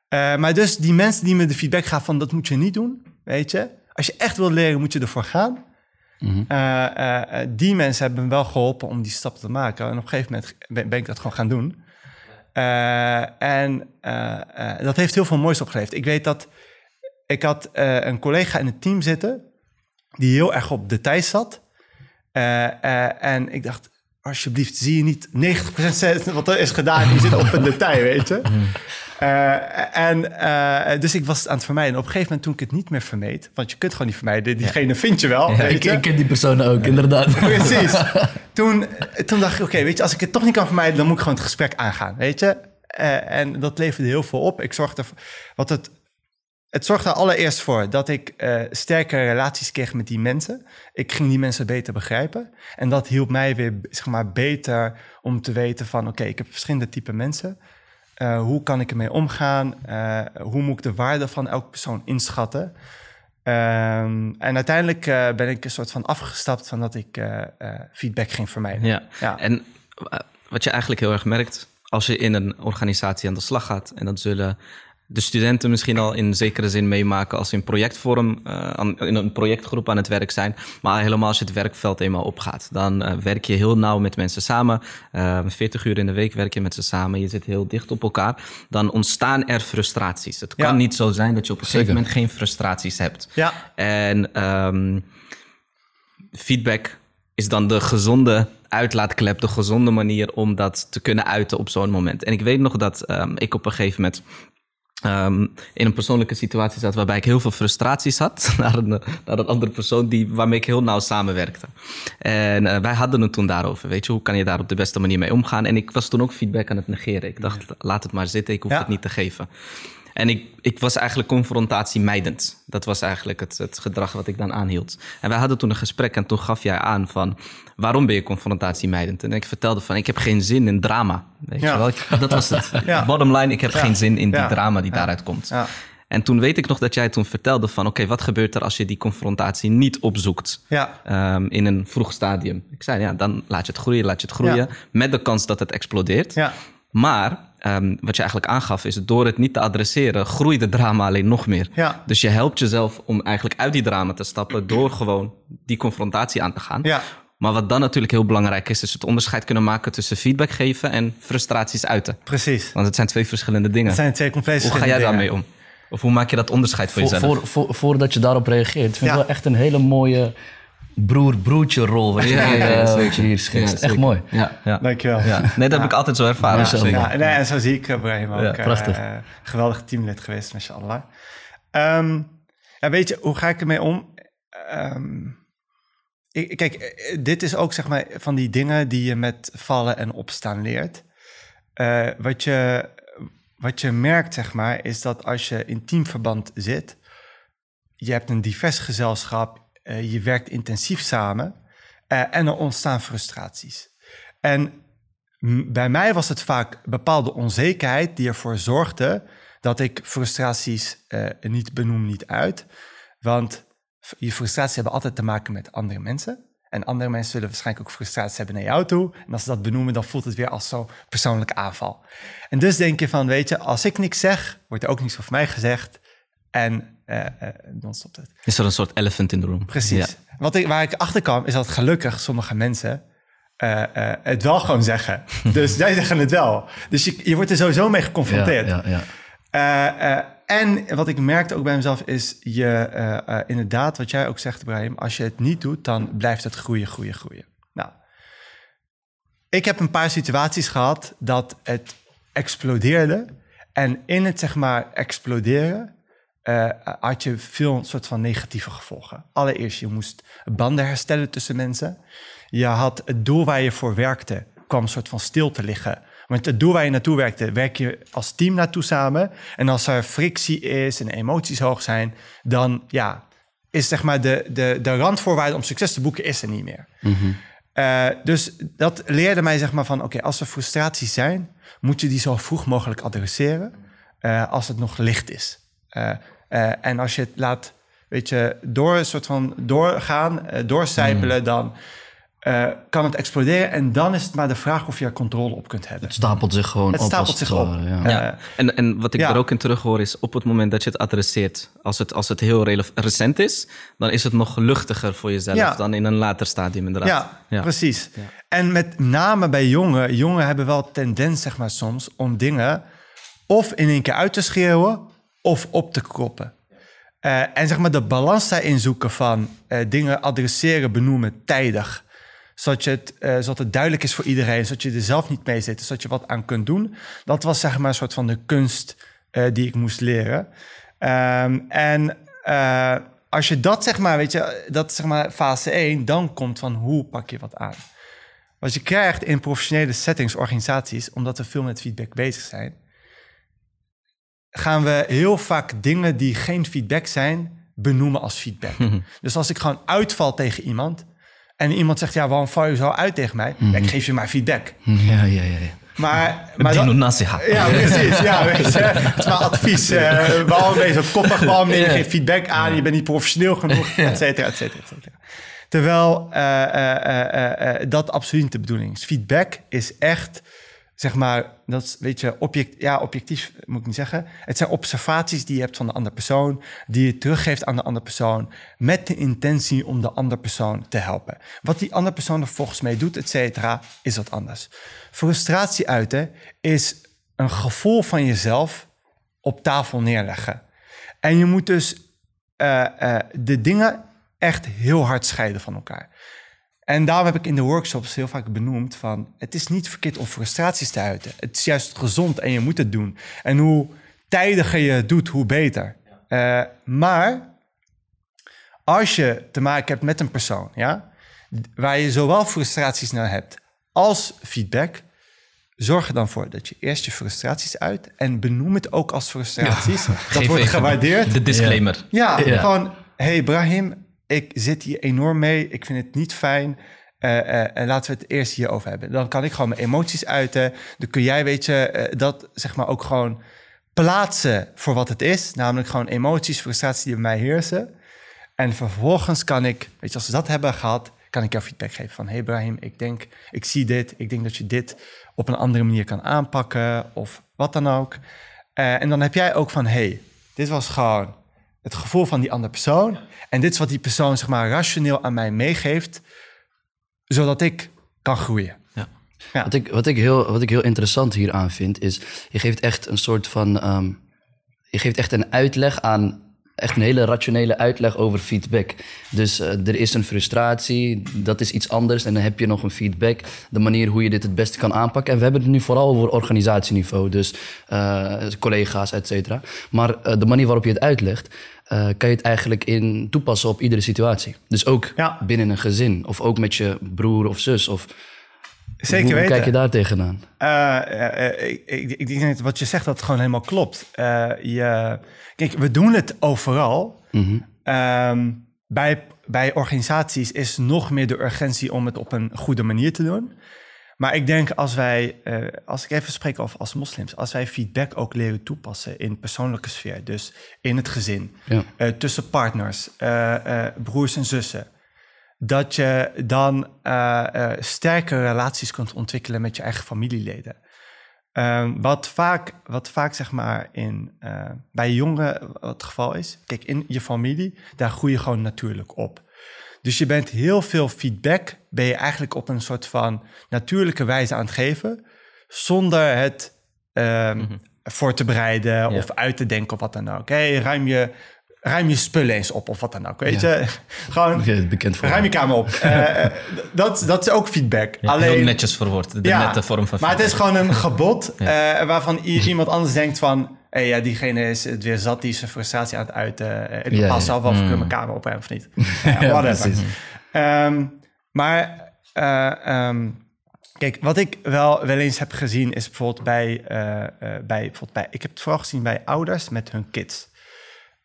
Eh, maar dus die mensen die me de feedback gaven van dat moet je niet doen, weet je. Als je echt wil leren, moet je ervoor gaan. Eh, die mensen hebben me wel geholpen om die stap te maken. En op een gegeven moment ben, ben ik dat gewoon gaan doen. Eh, en eh, eh, dat heeft heel veel moois opgeleverd. Ik weet dat ik had een collega in het team zitten die heel erg op details zat. Eh, eh, en ik dacht, alsjeblieft, zie je niet 90% [LAUGHS] wat er is gedaan. Je zit op een detail, [LAUGHS] weet je. Uh, en uh, dus ik was het aan het vermijden. En op een gegeven moment toen ik het niet meer vermeed, want je kunt gewoon niet vermijden, diegene ja. vind je wel. Ja, weet ik, je? ik ken die personen ook, inderdaad. [LAUGHS] Precies. toen, toen dacht ik, oké, weet je, als ik het toch niet kan vermijden, dan moet ik gewoon het gesprek aangaan, weet je. Uh, en dat leverde heel veel op. Ik zorgde, wat het, het zorgde er allereerst voor dat ik uh, sterke relaties kreeg met die mensen. Ik ging die mensen beter begrijpen. En dat hielp mij weer, zeg maar, beter om te weten van, oké, ik heb verschillende type mensen. Uh, hoe kan ik ermee omgaan? Uh, hoe moet ik de waarde van elke persoon inschatten? Um, en uiteindelijk uh, ben ik een soort van afgestapt van dat ik feedback ging vermijden. Ja. ja. En wat je eigenlijk heel erg merkt als je in een organisatie aan de slag gaat, en dat zullen de studenten misschien al in zekere zin meemaken als ze in projectvorm, uh, in een projectgroep aan het werk zijn. Maar helemaal als je het werkveld eenmaal opgaat. Dan uh, werk je heel nauw met mensen samen. Uh, 40 uur in de week werk je met ze samen. Je zit heel dicht op elkaar. Dan ontstaan er frustraties. Het kan ja. niet zo zijn dat je op een gegeven moment geen frustraties hebt. Ja. En um, feedback is dan de gezonde uitlaatklep, de gezonde manier om dat te kunnen uiten op zo'n moment. En ik weet nog dat um, ik op een gegeven moment Um, in een persoonlijke situatie zat waarbij ik heel veel frustraties had [LAUGHS] naar een, naar een andere persoon die, waarmee ik heel nauw samenwerkte. En uh, wij hadden het toen daarover. Weet je, hoe kan je daar op de beste manier mee omgaan? En ik was toen ook feedback aan het negeren. Ik dacht, laat het maar zitten, ik hoef ja. het niet te geven. En ik, ik was eigenlijk confrontatiemijdend. Dat was eigenlijk het, het gedrag wat ik dan aanhield. En wij hadden toen een gesprek en toen gaf jij aan van... waarom ben je confrontatiemijdend? En ik vertelde van, ik heb geen zin in drama. Weet ja. je wel? Dat was het. [LAUGHS] Ja. Bottom line, ik heb ja. geen zin in die drama die daaruit komt. En toen weet ik nog dat jij toen vertelde van... oké, okay, wat gebeurt er als je die confrontatie niet opzoekt ja. um, in een vroeg stadium? Ik zei, ja, dan laat je het groeien, laat je het groeien... met de kans dat het explodeert. Ja. Maar um, wat je eigenlijk aangaf is, door het niet te adresseren, groeit de drama alleen nog meer. Ja. Dus je helpt jezelf om eigenlijk uit die drama te stappen door gewoon die confrontatie aan te gaan. Ja. Maar wat dan natuurlijk heel belangrijk is, is het onderscheid kunnen maken tussen feedback geven en frustraties uiten. Precies. Want het zijn twee verschillende dingen. Het zijn twee compleet Hoe ga jij daarmee om? Of hoe maak je dat onderscheid voor, voor jezelf? Voor, voor, voordat je daarop reageert, vind ik ja. wel echt een hele mooie broer-broertje rol wat je, ja, hier, ja, uh, wat je hier schetst. Ja, echt mooi. Ja, ja. Dankjewel. Ja. Nee, dat heb ik altijd zo ervaren. Ja, ja, nee, en zo zie ik Brahim ook. Ja, prachtig. Uh, geweldig teamlid geweest, mashallah. Um, ja, weet je, hoe ga ik ermee om? Um, ik, kijk, dit is ook zeg maar van die dingen die je met vallen en opstaan leert. Uh, wat, je, wat je merkt, zeg maar, is dat als je in teamverband zit, je hebt een divers gezelschap, je werkt intensief samen uh, en er ontstaan frustraties. En bij mij was het vaak bepaalde onzekerheid die ervoor zorgde dat ik frustraties uh, niet benoem, niet uit. Want je frustraties hebben altijd te maken met andere mensen. En andere mensen zullen waarschijnlijk ook frustraties hebben naar jou toe. En als ze dat benoemen, dan voelt het weer als zo'n persoonlijke aanval. En dus denk je van, weet je, als ik niks zeg, wordt er ook niks over mij gezegd. En uh, uh, dan stopt het. Is er een soort elephant in the room? Precies. Ja. Wat ik, waar ik achter kwam, is dat gelukkig sommige mensen uh, het wel gewoon zeggen. [LAUGHS] dus zij zeggen het wel. Dus je, je wordt er sowieso mee geconfronteerd. Ja, ja, en wat ik merkte ook bij mezelf is je inderdaad, wat jij ook zegt, Ibrahim, als je het niet doet, dan blijft het groeien, groeien, groeien. Nou, ik heb een paar situaties gehad dat het explodeerde. En in het zeg maar exploderen uh, had je veel soort van negatieve gevolgen. Allereerst, je moest banden herstellen tussen mensen. Je had het doel waar je voor werkte, kwam een soort van stil te liggen. Want het doel waar je naartoe werkte, werk je als team naartoe samen. En als er frictie is en emoties hoog zijn, dan ja, is zeg maar de, de, de randvoorwaarde om succes te boeken is er niet meer. Mm -hmm. uh, dus dat leerde mij zeg maar van, oké, okay, als er frustraties zijn, moet je die zo vroeg mogelijk adresseren uh, als het nog licht is. Uh, uh, en als je het laat, weet je, door een soort van doorgaan, uh, doorcijpelen, mm. dan uh, kan het exploderen. En dan is het maar de vraag of je er controle op kunt hebben. Het stapelt zich gewoon het op. stapelt zich op. Ja. ja. En, en wat ik ja. er ook in terug hoor is, op het moment dat je het adresseert, als het, als het heel recent is, dan is het nog luchtiger voor jezelf ja. dan in een later stadium inderdaad. Ja, precies. En met name bij jongen, jongen hebben wel tendens, zeg maar soms, om dingen of in één keer uit te schreeuwen of op te kroppen. Uh, en zeg maar de balans daarin zoeken van uh, dingen adresseren, benoemen, tijdig. zodat, het, eh, zodat het duidelijk is voor iedereen, zodat je er zelf niet mee zit, zodat je wat aan kunt doen. Dat was zeg maar een soort van de kunst eh, die ik moest leren. Ehm, en eh, als je dat zeg maar, weet je, dat zeg maar fase 1, dan komt van hoe pak je wat aan. Wat je krijgt in professionele settings, organisaties, omdat we veel met feedback bezig zijn, gaan we heel vaak dingen die geen feedback zijn, benoemen als feedback. [LAUGHS] dus als ik gewoon uitval tegen iemand en iemand zegt, ja, waarom val je zo uit tegen mij? Ik geef je maar feedback. [LAUGHS] Ja, ja, ja. Maar, maar nasiha. [LAUGHS] ja, precies. Ja, weet je, het is maar advies. waarom ben je zo koppig? Waarom neem je geen feedback aan? Je bent niet professioneel genoeg, et cetera, et cetera, et cetera. Terwijl eh, eh, eh, dat absoluut niet de bedoeling is. Feedback is echt, zeg maar, dat is, weet je, object, ja, objectief moet ik niet zeggen. Het zijn observaties die je hebt van de andere persoon, die je teruggeeft aan de andere persoon, met de intentie om de andere persoon te helpen. Wat die andere persoon er volgens mee doet, et cetera, is wat anders. Frustratie uiten is een gevoel van jezelf op tafel neerleggen. En je moet dus eh, eh, de dingen echt heel hard scheiden van elkaar. En daarom heb ik in de workshops heel vaak benoemd van... het is niet verkeerd om frustraties te uiten. Het is juist gezond en je moet het doen. En hoe tijdiger je het doet, hoe beter. Eh, maar als je te maken hebt met een persoon... Ja, waar je zowel frustraties naar hebt als feedback... zorg er dan voor dat je eerst je frustraties uit... en benoem het ook als frustraties. dat wordt gewaardeerd. De disclaimer. Ja, Ja. gewoon, hey Brahim, ik zit hier enorm mee. Ik vind het niet fijn. Eh, eh, en laten we het eerst hierover hebben. Dan kan ik gewoon mijn emoties uiten. Dan kun jij, weet je, eh, dat zeg maar ook gewoon plaatsen voor wat het is. Namelijk gewoon emoties, frustraties die bij mij heersen. En vervolgens kan ik, weet je, als we dat hebben gehad, kan ik jou feedback geven van, hey Brahim, ik denk, ik zie dit, ik denk dat je dit op een andere manier kan aanpakken of wat dan ook. Eh, en dan heb jij ook van, hey, dit was gewoon het gevoel van die andere persoon. En dit is wat die persoon, zeg maar, rationeel aan mij meegeeft, zodat ik kan groeien. Ja. Ja. Wat, ik, wat, ik heel, wat ik heel interessant hieraan vind, is je geeft echt een soort van. ehm, je geeft echt een uitleg aan. Echt een hele rationele uitleg over feedback. Dus eh, er is een frustratie, dat is iets anders. En dan heb je nog een feedback. De manier hoe je dit het beste kan aanpakken. En we hebben het nu vooral over organisatieniveau. Dus eh, collega's, et cetera. Maar eh, de manier waarop je het uitlegt, eh, kan je het eigenlijk in toepassen op iedere situatie. Dus ook Ja. binnen een gezin. Of ook met je broer of zus. Of Zeker hoe, weten. kijk je daar tegenaan? Eh, eh, ik, ik, ik denk dat wat je zegt, dat het gewoon helemaal klopt. Je, kijk, we doen het overal. Ehm, bij, bij organisaties is nog meer de urgentie om het op een goede manier te doen. Maar ik denk als wij, eh, als ik even spreek over als moslims, als wij feedback ook leren toepassen in persoonlijke sfeer, dus in het gezin, Ja. eh, tussen partners, eh, broers en zussen, dat je dan sterke relaties kunt ontwikkelen met je eigen familieleden. Ehm, wat, vaak, wat vaak zeg maar in, bij jongeren het geval is, kijk, in je familie, daar groei je gewoon natuurlijk op. Dus je bent heel veel feedback, ben je eigenlijk op een soort van natuurlijke wijze aan het geven, zonder het ehm, voor te bereiden of uit te denken of wat dan ook. Hey, ruim, je, ruim je spullen eens op of wat dan ook, weet je? Gewoon, bekend voor. ruim je kamer op. [LAUGHS] Eh, eh, dat, dat is ook feedback. Alleen, netjes verwoord. De nette vorm van maar het is feedback. gewoon een gebod [LAUGHS] eh, waarvan iemand anders denkt van... Hey, ja, diegene is het weer zat, die is zijn frustratie aan het uiten. Ik Ja, bepaal ja. zelf wel of ik mijn kamer opruim of niet. [LAUGHS] Ja, whatever. Ehm, maar eh, ehm, kijk, wat ik wel, wel eens heb gezien is bijvoorbeeld bij, bij, bijvoorbeeld bij... Ik heb het vooral gezien bij ouders met hun kids.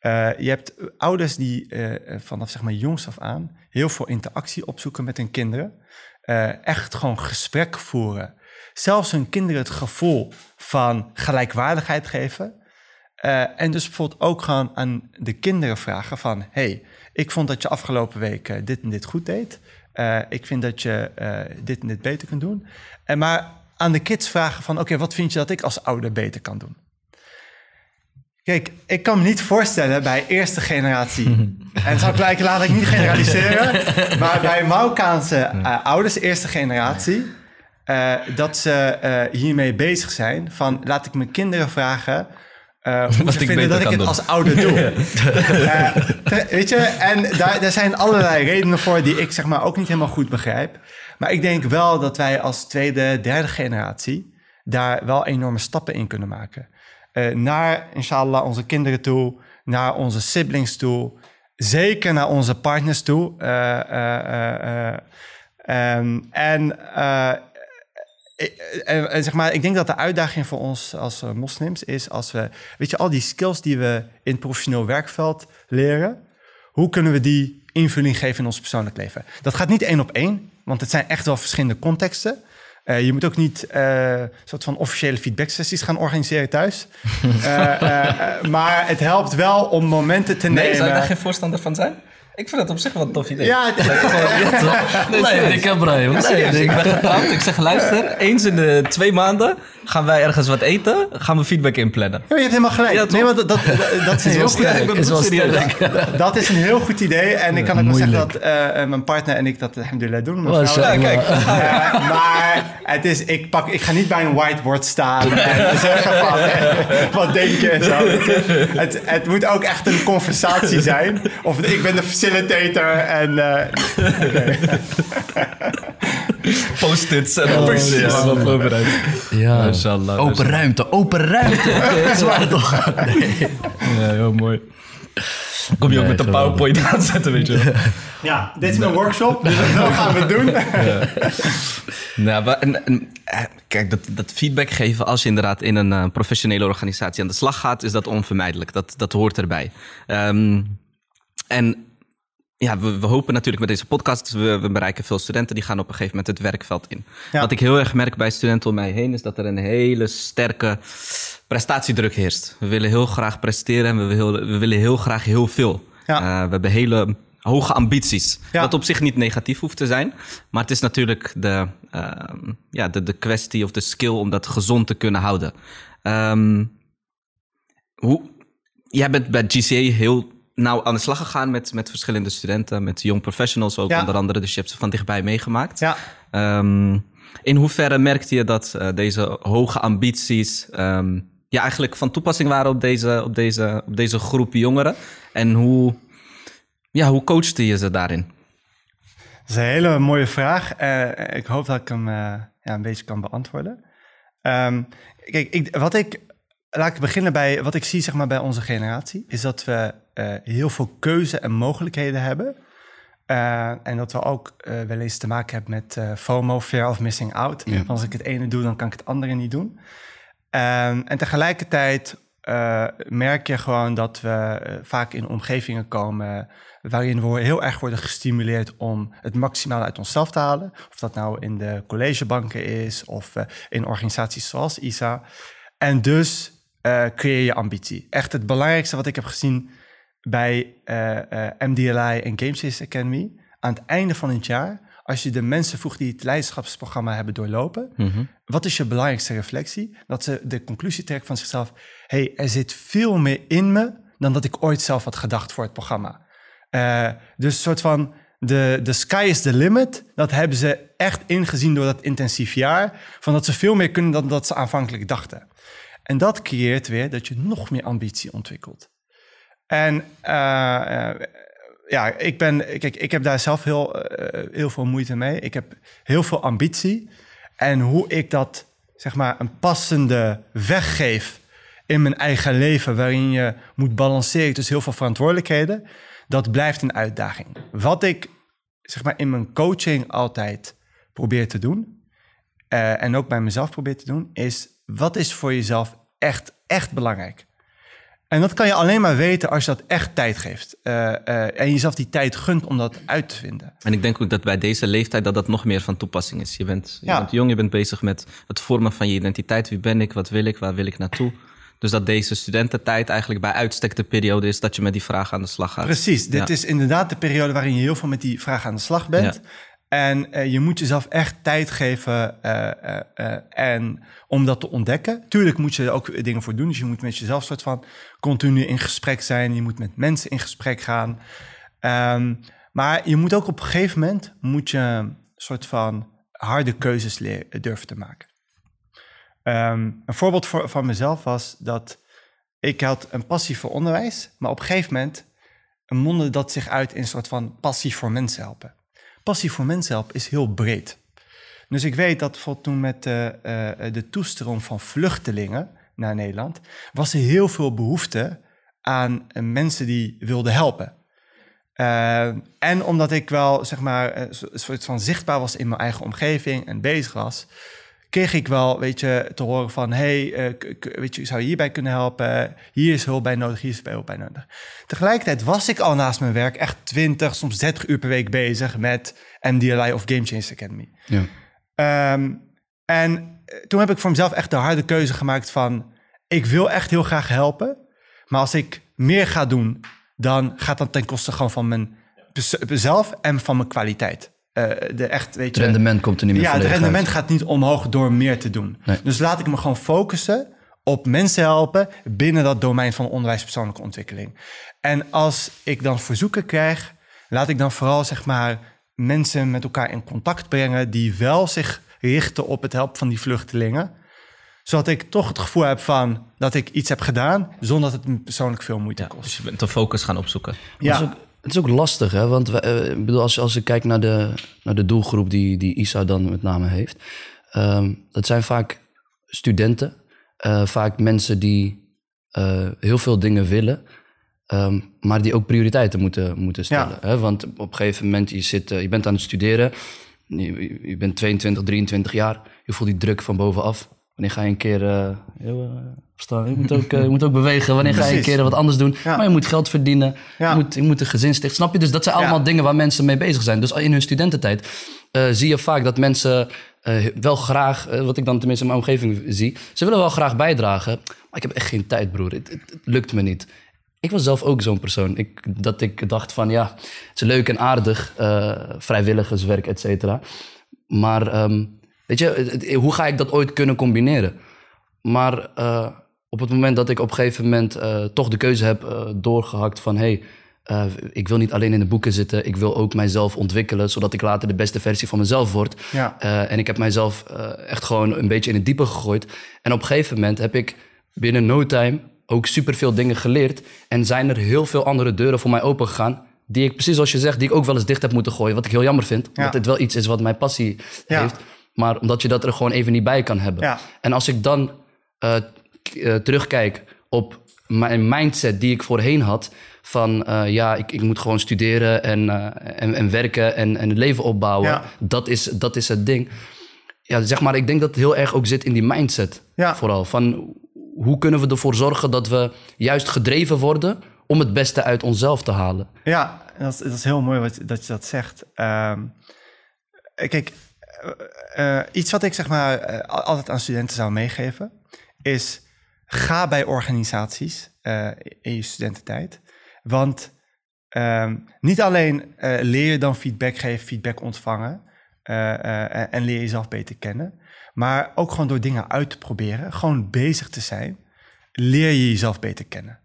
Eh, je hebt ouders die eh, vanaf zeg maar jongs af aan heel veel interactie opzoeken met hun kinderen. Eh, echt gewoon gesprek voeren. Zelfs hun kinderen het gevoel van gelijkwaardigheid geven. Eh, en dus bijvoorbeeld ook gewoon aan de kinderen vragen van... hey, ik vond dat je afgelopen week eh, dit en dit goed deed. Eh, ik vind dat je eh, dit en dit beter kunt doen. En maar aan de kids vragen van... oké, wat vind je dat ik als ouder beter kan doen? Kijk, ik kan me niet voorstellen bij eerste generatie... en het zou gelijk laat ik niet generaliseren... [LAUGHS] maar bij Marokkaanse eh, ouders, eerste generatie... eh, dat ze eh, hiermee bezig zijn van... laat ik mijn kinderen vragen... hoe [LAUGHS] ze ik vinden dat ik het doen. als ouder doe. [LAUGHS] Weet je, en daar, daar zijn allerlei redenen voor... die ik zeg maar ook niet helemaal goed begrijp. Maar ik denk wel dat wij als tweede, derde generatie daar wel enorme stappen in kunnen maken. Uh, naar, inshallah, onze kinderen toe, naar onze siblings toe, zeker naar onze partners toe. En en, en, zeg maar, ik denk dat de uitdaging voor ons als uh, moslims is als we, weet je, al die skills die we in het professioneel werkveld leren, hoe kunnen we die invulling geven in ons persoonlijk leven? Dat gaat niet één op één, want het zijn echt wel verschillende contexten. Uh, je moet ook niet uh, soort van officiële feedback sessies gaan organiseren thuis. uh, [LAUGHS] maar het helpt wel om momenten te nee, nemen. Zou je daar geen voorstander van zijn? Ik vind het op zich wel een tof idee. Ja, het, nee, nee, ik heb Brian. Nee, ik ben getrouwd. Ik zeg, luister, eens in de twee maanden gaan wij ergens wat eten. Gaan we feedback inplannen. Ja, je hebt helemaal gelijk. Ja, nee, want dat, dat, dat is [LAUGHS] een heel goed is wel sterk. Dat is een heel goed idee. En ik kan ook wel zeggen dat eh, eh, mijn partner en ik dat alhamdulillah doen. Vrouw- ja, kijk. Eh, maar het is, ik, pak, ik ga niet bij een whiteboard staan en [LAUGHS] [LAUGHS] zeggen van eh, wat denk je en zo. Het, het moet ook echt een conversatie zijn. Of ik ben de facilitator en eh, Post-its en dan Precies. Ja, wel voorbereid. Ja. Open ruimte, open ruimte. [LAUGHS] Dat is waar het toch gaat. Nee. Ja, heel mooi. Kom je ook Nee, met een geweldig. PowerPoint aanzetten, weet je wel. [LAUGHS] ja, dit is mijn workshop, dus dat [LAUGHS] gaan we doen. Nou, maar, en, en, eh, kijk, dat, dat feedback geven als je inderdaad in een eh, professionele organisatie aan de slag gaat, is dat onvermijdelijk. Dat, dat hoort erbij. Ehm, en ja, we, we hopen natuurlijk met deze podcast, we, we bereiken veel studenten, die gaan op een gegeven moment het werkveld in. Ja. Wat ik heel erg merk bij studenten om mij heen, is dat er een hele sterke prestatiedruk heerst. We willen heel graag presteren en we, willen- we willen heel graag heel veel. Ja. Eh, we hebben hele hoge ambities. Ja. Wat op zich niet negatief hoeft te zijn. Maar het is natuurlijk de, ehm, ja, de, de kwestie of de skill om dat gezond te kunnen houden. Ehm, hoe, jij bent bij GCA heel nauw aan de slag gegaan met, met verschillende studenten, met young professionals ook Ja. onder andere. Dus je hebt ze van dichtbij meegemaakt. Ja. Ehm, in hoeverre merkte je dat eh, deze hoge ambities ja, eigenlijk van toepassing waren op deze, op, deze, op deze groep jongeren? En hoe, ja, hoe coachte je ze daarin? Dat is een hele mooie vraag. Eh, ik hoop dat ik hem eh, ja, een beetje kan beantwoorden. Ehm, kijk, ik, wat ik, laat ik beginnen bij wat ik zie zeg maar, bij onze generatie, is dat we eh, heel veel keuze en mogelijkheden hebben. Eh, en dat we ook eh, wel eens te maken hebben met FOMO, fear of missing out. Als ik het ene doe, dan kan ik het andere niet doen. Ehm, en tegelijkertijd merk je gewoon dat we vaak in omgevingen komen waarin we heel erg worden gestimuleerd om het maximale uit onszelf te halen. Of dat nou in de collegebanken is of in organisaties zoals ISA. En dus eh, creëer je ambitie. Echt het belangrijkste wat ik heb gezien bij eh, eh, MDLI en Games Academy. Aan het einde van het jaar, als je de mensen vroeg die het leiderschapsprogramma hebben doorlopen, wat is je belangrijkste reflectie? Dat ze de conclusie trekken van zichzelf: hey, er zit veel meer in me dan dat ik ooit zelf had gedacht voor het programma. Eh, dus een soort van de, de sky is the limit. Dat hebben ze echt ingezien door dat intensief jaar. Van dat ze veel meer kunnen dan dat ze aanvankelijk dachten. En dat creëert weer dat je nog meer ambitie ontwikkelt. En eh, eh, ja, ik ben, kijk, ik heb daar zelf heel, eh, heel veel moeite mee. Ik heb heel veel ambitie. En hoe ik dat, zeg maar, een passende weg geef in mijn eigen leven, waarin je moet balanceren tussen heel veel verantwoordelijkheden, dat blijft een uitdaging. Wat ik, zeg maar, in mijn coaching altijd probeer te doen, en ook bij mezelf probeer te doen, is wat is voor jezelf echt, echt belangrijk? En dat kan je alleen maar weten als je dat echt tijd geeft. eh, eh, en jezelf die tijd gunt om dat uit te vinden. En ik denk ook dat bij deze leeftijd dat dat nog meer van toepassing is. Je bent, je Ja. bent jong, je bent bezig met het vormen van je identiteit. Wie ben ik, wat wil ik, waar wil ik naartoe? Dus dat deze studententijd eigenlijk bij uitstek de periode is dat je met die vraag aan de slag gaat. Precies, dit Ja. is inderdaad de periode waarin je heel veel met die vraag aan de slag bent. Ja. En eh, je moet jezelf echt tijd geven eh, eh, en om dat te ontdekken. Tuurlijk moet je er ook dingen voor doen. Dus je moet met jezelf soort van continu in gesprek zijn. Je moet met mensen in gesprek gaan. Ehm, maar je moet ook op een gegeven moment moet je soort van harde keuzes durven te maken. Ehm, een voorbeeld voor, van mezelf was dat ik had een passie voor onderwijs, maar op een gegeven moment mondde dat zich uit in een soort van passie voor mensen helpen. Passie voor mensen helpen is heel breed. Dus ik weet dat bijvoorbeeld toen met de, uh, de toestroom van vluchtelingen naar Nederland, was er heel veel behoefte aan mensen die wilden helpen. En omdat ik wel, zeg maar, soort van zichtbaar was in mijn eigen omgeving en bezig was, kreeg ik wel, weet je, te horen van... hey, uh, weet je, zou je hierbij kunnen helpen? Hier is hulp bij nodig, hier is hulp bij nodig. Tegelijkertijd was ik al naast mijn werk echt 20, soms 30 uur per week bezig... met MDLI of Game Change Academy. Ja. Um, en toen heb ik voor mezelf echt de harde keuze gemaakt van... ik wil echt heel graag helpen, maar als ik meer ga doen... dan gaat dat ten koste gewoon van mijn zelf en van mijn kwaliteit. Uh, de echt, weet het rendement komt er niet meer Ja, het rendement gaat niet omhoog door meer te doen. Dus laat ik me gewoon focussen op mensen helpen binnen dat domein van onderwijs persoonlijke ontwikkeling. En als ik dan verzoeken krijg, laat ik dan vooral zeg maar mensen met elkaar in contact brengen die wel zich richten op het helpen van die vluchtelingen zodat ik toch het gevoel heb van dat ik iets heb gedaan zonder dat het me persoonlijk veel moeite kost. Dus je bent de focus gaan opzoeken. Ja. Het is ook lastig, hè? Want uh, ik bedoel, als, als ik kijk naar de, naar de doelgroep die, die ISA dan met name heeft, um, dat zijn vaak studenten, uh, vaak mensen die uh, heel veel dingen willen, um, maar die ook prioriteiten moeten, moeten stellen. Ja. Hè? Want op een gegeven moment, je, zit, je bent aan het studeren, je, je, bent 22, 23 jaar, je voelt die druk van bovenaf. Wanneer ga je een keer uh, je, moet ook, je moet ook bewegen. Wanneer ga je een keer wat anders doen? Ja. Maar je moet geld verdienen. Ja. Je, moet, je moet een gezin stichten. Snap je? Dus dat zijn allemaal dingen waar mensen mee bezig zijn. Dus in hun studententijd zie je vaak dat mensen wel graag, wat ik dan tenminste in mijn omgeving zie, ze willen wel graag bijdragen. Maar ik heb echt geen tijd, broer. Het, het, het lukt me niet. Ik was zelf ook zo'n persoon. Ik, dat ik dacht van ja, het is leuk en aardig, vrijwilligerswerk, et cetera. Maar um, Weet je, hoe ga ik dat ooit kunnen combineren? Maar uh, op het moment dat ik op een gegeven moment uh, toch de keuze heb uh, doorgehakt van... hey, ik wil niet alleen in de boeken zitten, ik wil ook mijzelf ontwikkelen... zodat ik later de beste versie van mezelf word. Ja. en ik heb mijzelf echt gewoon een beetje in het diepe gegooid. En op een gegeven moment heb ik binnen no time ook superveel dingen geleerd... en zijn er heel veel andere deuren voor mij open gegaan die ik, precies zoals je zegt, die ik ook wel eens dicht heb moeten gooien. Wat ik heel jammer vind, ja. omdat het wel iets is wat mijn passie ja. heeft. Maar omdat je dat er gewoon even niet bij kan hebben. Ja. En als ik dan uh, uh, terugkijk op mijn mindset die ik voorheen had. Van uh, ja, ik, ik moet gewoon studeren en, en, en, werken en, en het leven opbouwen. Ja. Dat, is, dat is het ding. Ja, zeg maar, ik denk dat het heel erg ook zit in die mindset. Ja. Vooral. Van hoe kunnen we ervoor zorgen dat we juist gedreven worden om het beste uit onszelf te halen? Ja, dat is, dat is heel mooi wat, dat je dat zegt. Um, kijk, uh, iets wat ik zeg maar uh, altijd aan studenten zou meegeven, is ga bij organisaties in je studententijd. Want um, niet alleen leer je dan feedback geven, feedback ontvangen en leer jezelf beter kennen, maar ook gewoon door dingen uit te proberen, gewoon bezig te zijn, leer je jezelf beter kennen.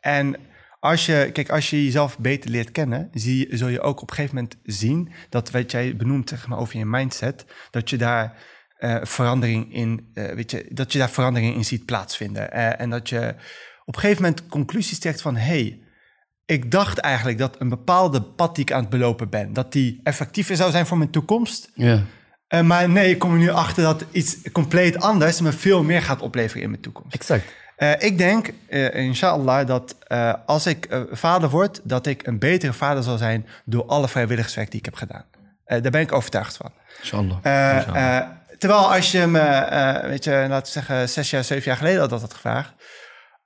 en als je, kijk, als je jezelf beter leert kennen, zie, zul je ook op een gegeven moment zien dat wat jij benoemt zeg maar, over je mindset, dat je daar uh, verandering in, uh, weet je, dat je daar verandering in ziet plaatsvinden. Uh, en dat je op een gegeven moment conclusies trekt van hey, ik dacht eigenlijk dat een bepaalde pad die ik aan het belopen ben, dat die effectiever zou zijn voor mijn toekomst. Ja. maar nee, ik kom er nu achter dat iets compleet anders me veel meer gaat opleveren in mijn toekomst. Exact. Uh, ik denk, uh, inshallah, dat uh, als ik vader word, dat ik een betere vader zal zijn door alle vrijwilligerswerk die ik heb gedaan. daar ben ik overtuigd van. Inshallah. terwijl als je me, weet je, laten we zeggen, zes jaar, zeven jaar geleden had dat had gevraagd,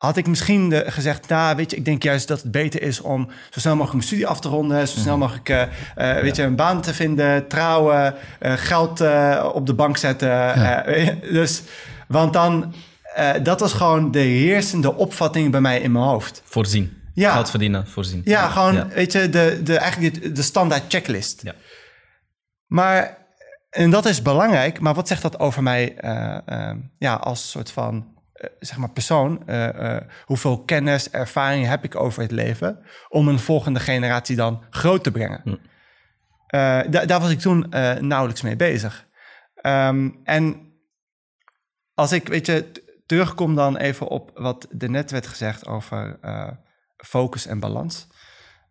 had ik misschien de, gezegd, nou, weet je, ik denk juist dat het beter is om zo snel mogelijk mijn studie af te ronden, zo snel mhm. mogelijk, uh, weet je, een baan te vinden, trouwen, uh, geld op de bank zetten. Ja. [LAUGHS] dus, want dan uh, dat was gewoon de heersende opvatting bij mij in mijn hoofd. Voorzien. Ja. Geld verdienen, voorzien. Ja, gewoon, weet je, de, de, eigenlijk de, de standaard checklist. Ja. Maar, en dat is belangrijk, maar wat zegt dat over mij uh, uh, ja, als soort van, zeg maar, persoon? hoeveel kennis, ervaring heb ik over het leven om een volgende generatie dan groot te brengen? Hm. Da daar was ik toen nauwelijks mee bezig. Um, en als ik, weet je, terugkom dan even op wat er net werd gezegd over uh, focus en balans.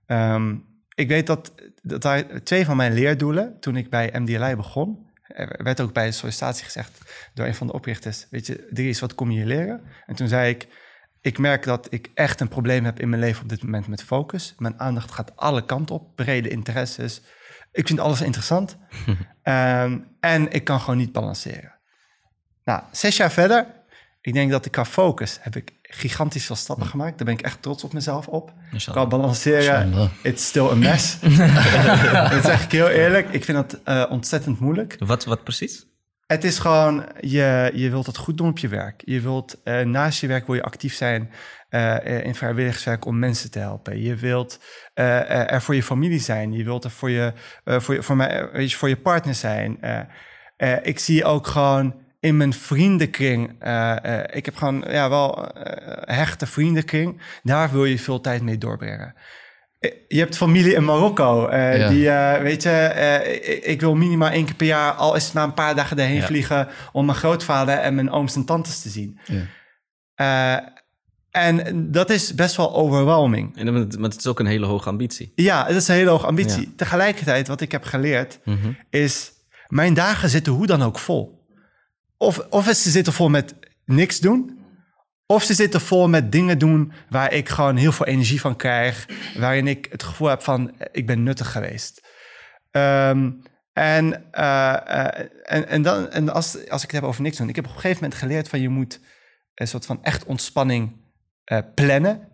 Um, ik weet dat, dat daar twee van mijn leerdoelen, toen ik bij MDLI begon, er werd ook bij de sollicitatie gezegd door een van de oprichters, weet je, Dries, wat kom je hier leren? En toen zei ik, ik merk dat ik echt een probleem heb in mijn leven op dit moment met focus. Mijn aandacht gaat alle kanten op, brede interesses. Ik vind alles interessant. [LAUGHS] Ehm, en ik kan gewoon niet balanceren. Nou, zes jaar verder, ik denk dat ik qua focus heb ik gigantisch veel stappen gemaakt. Daar ben ik echt trots op mezelf op. Qua balanceren, Inshallah. it's still a mess. [LAUGHS] dat zeg ik heel eerlijk. Ik vind dat eh, ontzettend moeilijk. Wat, wat precies? Het is gewoon, je, je wilt het goed doen op je werk. Je wilt eh, naast je werk wil je actief zijn eh, in vrijwilligerswerk om mensen te helpen. Je wilt er voor je familie zijn. Je wilt er voor je, voor je, voor mij, voor je partner zijn. Ik zie ook gewoon in mijn vriendenkring. eh, eh, ik heb gewoon ja, wel eh, hechte vriendenkring. Daar wil je veel tijd mee doorbrengen. Je hebt familie in Marokko. eh, Ja. Die, eh, weet je, eh, ik, ik wil minimaal één keer per jaar, al is het maar een paar dagen erheen Ja. vliegen, om mijn grootvader en mijn ooms en tantes te zien. Ja. Eh, en dat is best wel overwhelming. En, dan- maar het is ook een hele hoge ambitie. Ja, dat is een hele hoge ambitie. Ja. Tegelijkertijd, wat ik heb geleerd, Mhm. is mijn dagen zitten hoe dan ook vol. Of, of ze zitten vol met niks doen, of ze zitten vol met dingen doen waar ik gewoon heel veel energie van krijg, waarin ik het gevoel heb van eh, ik ben nuttig geweest. Ehm, en eh, eh, en, en, dan, en als, als ik het heb over niks doen, ik heb op een gegeven moment geleerd van je moet een soort van echt ontspanning eh, plannen.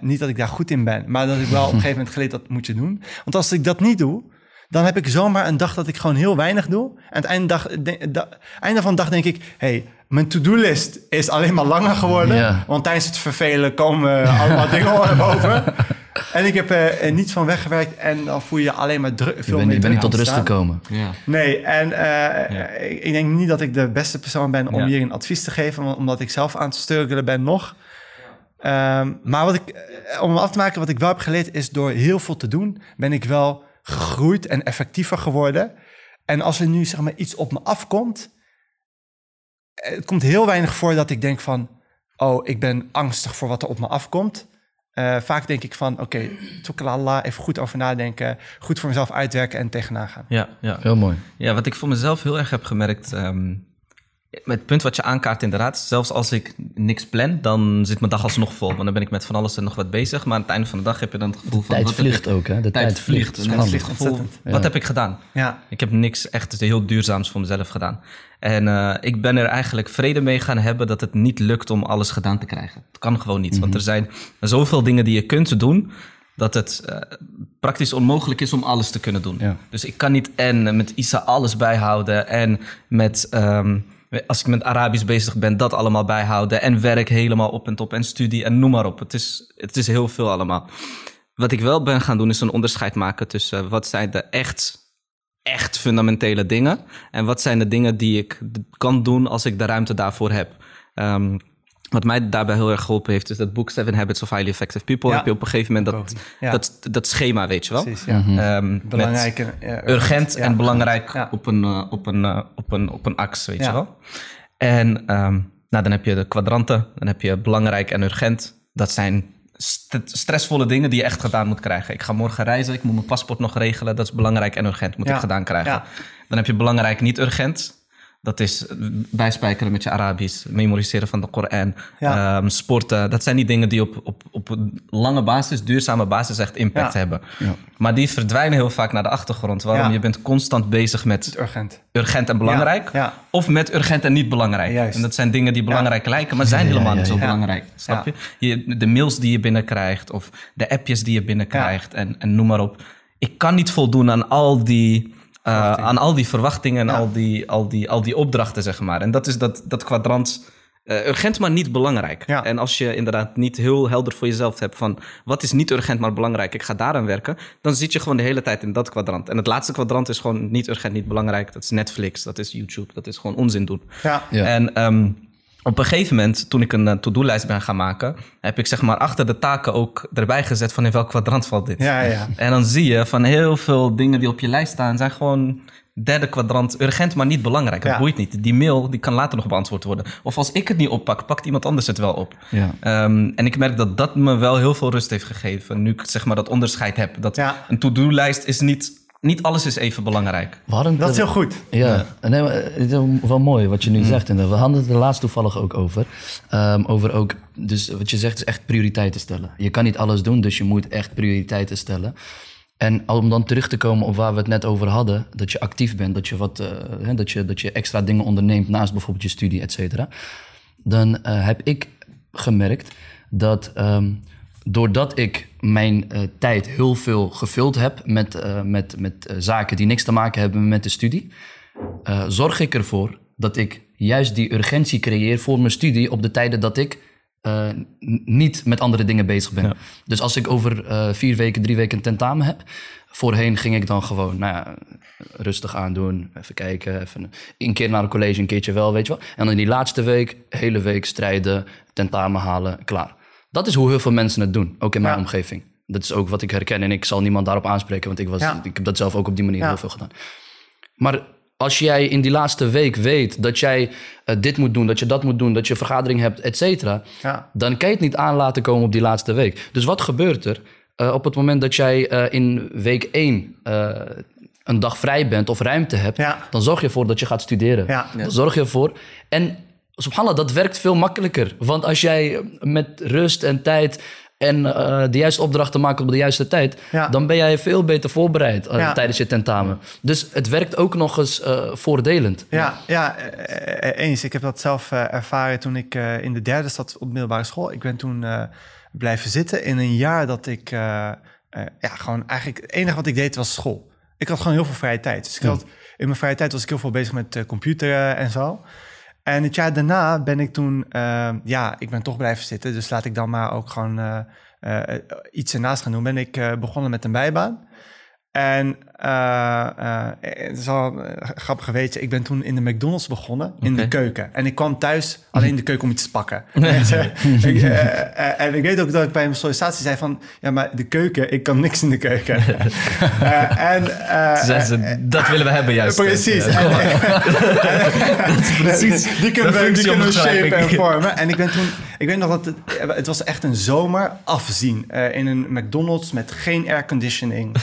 Niet dat ik daar goed in ben, maar dat ik wel op een gegeven moment geleerd dat moet je doen. Want als ik dat niet doe, dan heb ik zomaar een dag dat ik gewoon heel weinig doe. En aan het einde, dag, de- da- einde van de dag denk ik, hey, mijn to-do-list is alleen maar langer geworden. Ja. Want tijdens het vervelen komen allemaal [LAUGHS] dingen naar boven. En ik heb er eh, niets van weggewerkt en dan voel je je alleen maar druk. Je veel bent, je bent niet tot rust gekomen. Ja. Nee, en eh, Ja. ik, ik denk niet dat ik de beste persoon ben om Ja. hier een advies te geven, omdat ik zelf aan het struggelen ben nog. Ehm, maar wat ik, eh, om af te maken, wat ik wel heb geleerd, is door heel veel te doen, ben ik wel gegroeid en effectiever geworden. En als er nu zeg maar iets op me afkomt, eh, het komt heel weinig voor dat ik denk van, oh, ik ben angstig voor wat er op me afkomt. Eh, vaak denk ik van, oké, okay, Allah, even goed over nadenken, goed voor mezelf uitwerken en tegenaan gaan. Ja, ja. Heel mooi. Ja, wat ik voor mezelf heel erg heb gemerkt. ehm, het punt wat je aankaart, inderdaad. Zelfs als ik niks plan, dan zit mijn dag alsnog vol. Want dan ben ik met van alles en nog wat bezig. Maar aan het einde van de dag heb je dan het gevoel van. Tijd vliegt ik- ook, hè? De tijd, vliegt. Tijd het vliegt gevoel, ontzettend. wat heb ik gedaan? Ja, Ik heb niks echt heel duurzaams voor mezelf gedaan. En eh, ik ben er eigenlijk vrede mee gaan hebben dat het niet lukt om alles gedaan te krijgen. Het kan gewoon niet, want er zijn zoveel dingen die je kunt doen dat het eh, praktisch onmogelijk is om alles te kunnen doen. Ja. Dus ik kan niet en met Isa alles bijhouden en met ehm, als ik met Arabisch bezig ben dat allemaal bijhouden en werk helemaal op en top en studie en noem maar op. Het is, het is heel veel allemaal. Wat ik wel ben gaan doen is een onderscheid maken tussen wat zijn de echt echt fundamentele dingen. En wat zijn de dingen die ik kan doen als ik de ruimte daarvoor heb. Ehm, wat mij daarbij heel erg geholpen heeft, is dat boek Seven Habits of Highly Effective People. Ja. Heb je op een gegeven moment dat, Ja. dat, dat schema, weet je wel. precies. Ja. Ehm, met Belangrijk en ja, urgent en belangrijk Ja. op, een, eh, op, een, eh, op, een, op een ax, weet je wel. En ehm, nou, dan heb je de kwadranten, dan heb je belangrijk en urgent. Dat zijn st- stressvolle dingen die je echt gedaan moet krijgen. Ik ga morgen reizen, ik moet mijn paspoort nog regelen. Dat is belangrijk en urgent, moet ik gedaan krijgen. Dan heb je belangrijk niet urgent. Dat is eh, bijspijkeren met je Arabisch, memoriseren van de Koran, Ja. ehm, sporten. Dat zijn die dingen die op, op, op een lange basis, duurzame basis echt impact Ja. hebben. Maar die verdwijnen heel vaak naar de achtergrond. Waarom? Ja. Je bent constant bezig met Urgent. urgent en belangrijk. Ja, ja. Of met urgent en niet belangrijk. Juist. En dat zijn dingen die belangrijk lijken, maar zijn Ja, helemaal ja, niet zo ja. belangrijk. Snap Ja. je? je? De mails die je binnenkrijgt of de appjes die je binnenkrijgt en, en noem maar op. Ik kan niet voldoen aan al die, eh, aan al die verwachtingen en Ja. al, die, al, die, al die opdrachten, zeg maar. En dat is dat, dat kwadrant. eh, urgent, maar niet belangrijk. Ja. En als je inderdaad niet heel helder voor jezelf hebt van wat is niet urgent, maar belangrijk, ik ga daaraan werken, dan zit je gewoon de hele tijd in dat kwadrant. En het laatste kwadrant is gewoon niet urgent, niet belangrijk. Dat is Netflix, dat is YouTube, dat is gewoon onzin doen. Ja. Ja. En ehm, op een gegeven moment, toen ik een eh, to-do-lijst ben gaan maken, heb ik zeg maar achter de taken ook erbij gezet van in welk kwadrant valt dit. Ja, ja. En dan zie je van heel veel dingen die op je lijst staan, zijn gewoon derde kwadrant, urgent, maar niet belangrijk. Het Ja. boeit niet. Die mail die kan later nog beantwoord worden. Of als ik het niet oppak, pakt iemand anders het wel op. Ja. Ehm, en ik merk dat dat me wel heel veel rust heeft gegeven. Nu ik zeg maar dat onderscheid heb. Dat Ja. een to-do-lijst is niet niet alles is even belangrijk. Dat is heel goed. Ja, Nee, maar het is wel mooi wat je nu zegt. En we hadden het er laatst toevallig ook over. Ehm, over ook, dus wat je zegt is echt prioriteiten stellen. Je kan niet alles doen, dus je moet echt prioriteiten stellen. En om dan terug te komen op waar we het net over hadden, dat je actief bent, dat je, wat, eh, hè, dat je, dat je extra dingen onderneemt naast bijvoorbeeld je studie, et cetera. Dan eh, heb ik gemerkt dat ehm, doordat ik mijn eh, tijd heel veel gevuld heb met, eh, met, met eh, zaken die niks te maken hebben met de studie, zorg ik ervoor dat ik juist die urgentie creëer voor mijn studie op de tijden dat ik niet met andere dingen bezig ben. Dus als ik over vier weken, drie weken een tentamen heb, voorheen ging ik dan gewoon nou ja, rustig aandoen, even kijken, even een keer naar een college, een keertje wel, weet je wel. En dan in die laatste week, hele week strijden, tentamen halen, klaar. Dat is hoe heel veel mensen het doen, ook in mijn Ja. omgeving. Dat is ook wat ik herken en ik zal niemand daarop aanspreken, want ik, was, Ja. ik heb dat zelf ook op die manier heel veel gedaan. Maar als jij in die laatste week weet dat jij eh, dit moet doen, dat je dat moet doen, dat je vergadering hebt, et cetera, dan kan je het niet aan laten komen op die laatste week. Dus wat gebeurt er Eh, op het moment dat jij eh, in week 1 een dag vrij bent of ruimte hebt, Ja. dan zorg je ervoor dat je gaat studeren. Ja. Dan zorg je ervoor. En subhanallah, dat werkt veel makkelijker. Want als jij met rust en tijd en eh, de juiste opdrachten maakt op de juiste tijd, Ja. dan ben jij veel beter voorbereid eh, Ja. tijdens je tentamen. Dus het werkt ook nog eens eh, voordelend. Ja, ja eens. Ik heb dat zelf ervaren toen ik in de derde zat op middelbare school. Ik ben toen blijven zitten in een jaar dat ik... ja, gewoon eigenlijk... Het enige wat ik deed was school. Ik had gewoon heel veel vrije tijd. Dus ik had, in mijn vrije tijd was ik heel veel bezig met computer eh, en zo. En het jaar daarna ben ik toen... eh, ja, ik ben toch blijven zitten. Dus laat ik dan maar ook gewoon eh, eh, iets ernaast gaan doen. Ben ik begonnen met een bijbaan. En eh, eh, het is eh, grappig weetje. Ik ben toen in de McDonald's begonnen, in de keuken. En ik kwam thuis alleen in de keuken om iets te pakken. [LAUGHS] en, eh, eh, en ik weet ook dat ik bij mijn sollicitatie zei van... Ja, maar de keuken, ik kan niks in de keuken. [LAUGHS] Eh, en, eh, ze, dat willen we hebben juist. [LAUGHS] Precies. Precies Die kunnen we, die functie kunnen we shapen en vormen. En ik ben toen, ik weet nog dat het, het was echt een zomer afzien eh, in een McDonald's met geen airconditioning.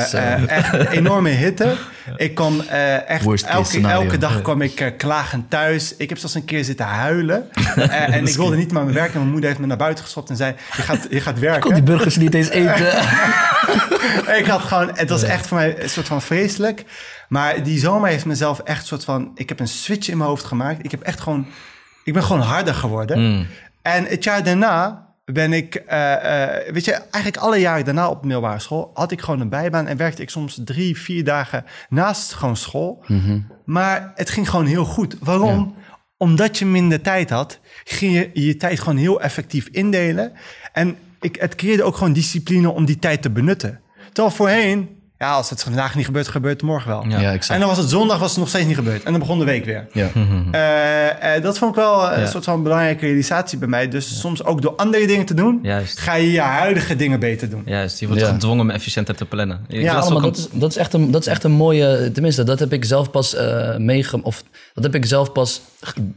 Eh eh, echt een enorme hitte. Ik kwam eh, echt elke, elke dag kwam ik klagend thuis. Ik heb zelfs een keer zitten huilen. [LAUGHS] En ik wilde niet meer mijn werken. Mijn moeder heeft me naar buiten geschopt en zei: Je gaat, je gaat Ik kon werken. die burgers niet eens eten. [LAUGHS] Ik had gewoon, het was echt voor mij een soort van vreselijk. Maar die zomer heeft mezelf echt een soort van, ik heb een switch in mijn hoofd gemaakt. Ik heb echt gewoon, ik ben gewoon harder geworden. Mm. En het jaar daarna ben ik, eh, eh, weet je, eigenlijk alle jaren daarna op de middelbare school had ik gewoon een bijbaan en werkte ik soms drie, vier dagen naast gewoon school. Maar het ging gewoon heel goed. Waarom? Omdat je minder tijd had, ging je je tijd gewoon heel effectief indelen. En ik, het creëerde ook gewoon discipline om die tijd te benutten. Terwijl voorheen, ja, als het vandaag niet gebeurt, gebeurt het morgen wel. Ja. Ja, exact. En dan was het zondag, was het nog steeds niet gebeurd. En dan begon de week weer. Ja. Eh, eh, dat vond ik wel een Ja. soort van belangrijke realisatie bij mij. Dus soms ook door andere dingen te doen, Juist. ga je je huidige dingen beter doen. Juist, je wordt Ja. gedwongen om efficiënter te plannen. Ik Ja, allemaal, dat, is, dat, is echt een, dat is echt een mooie... Tenminste, dat heb ik zelf pas eh meegemaakt... Of dat heb ik zelf pas...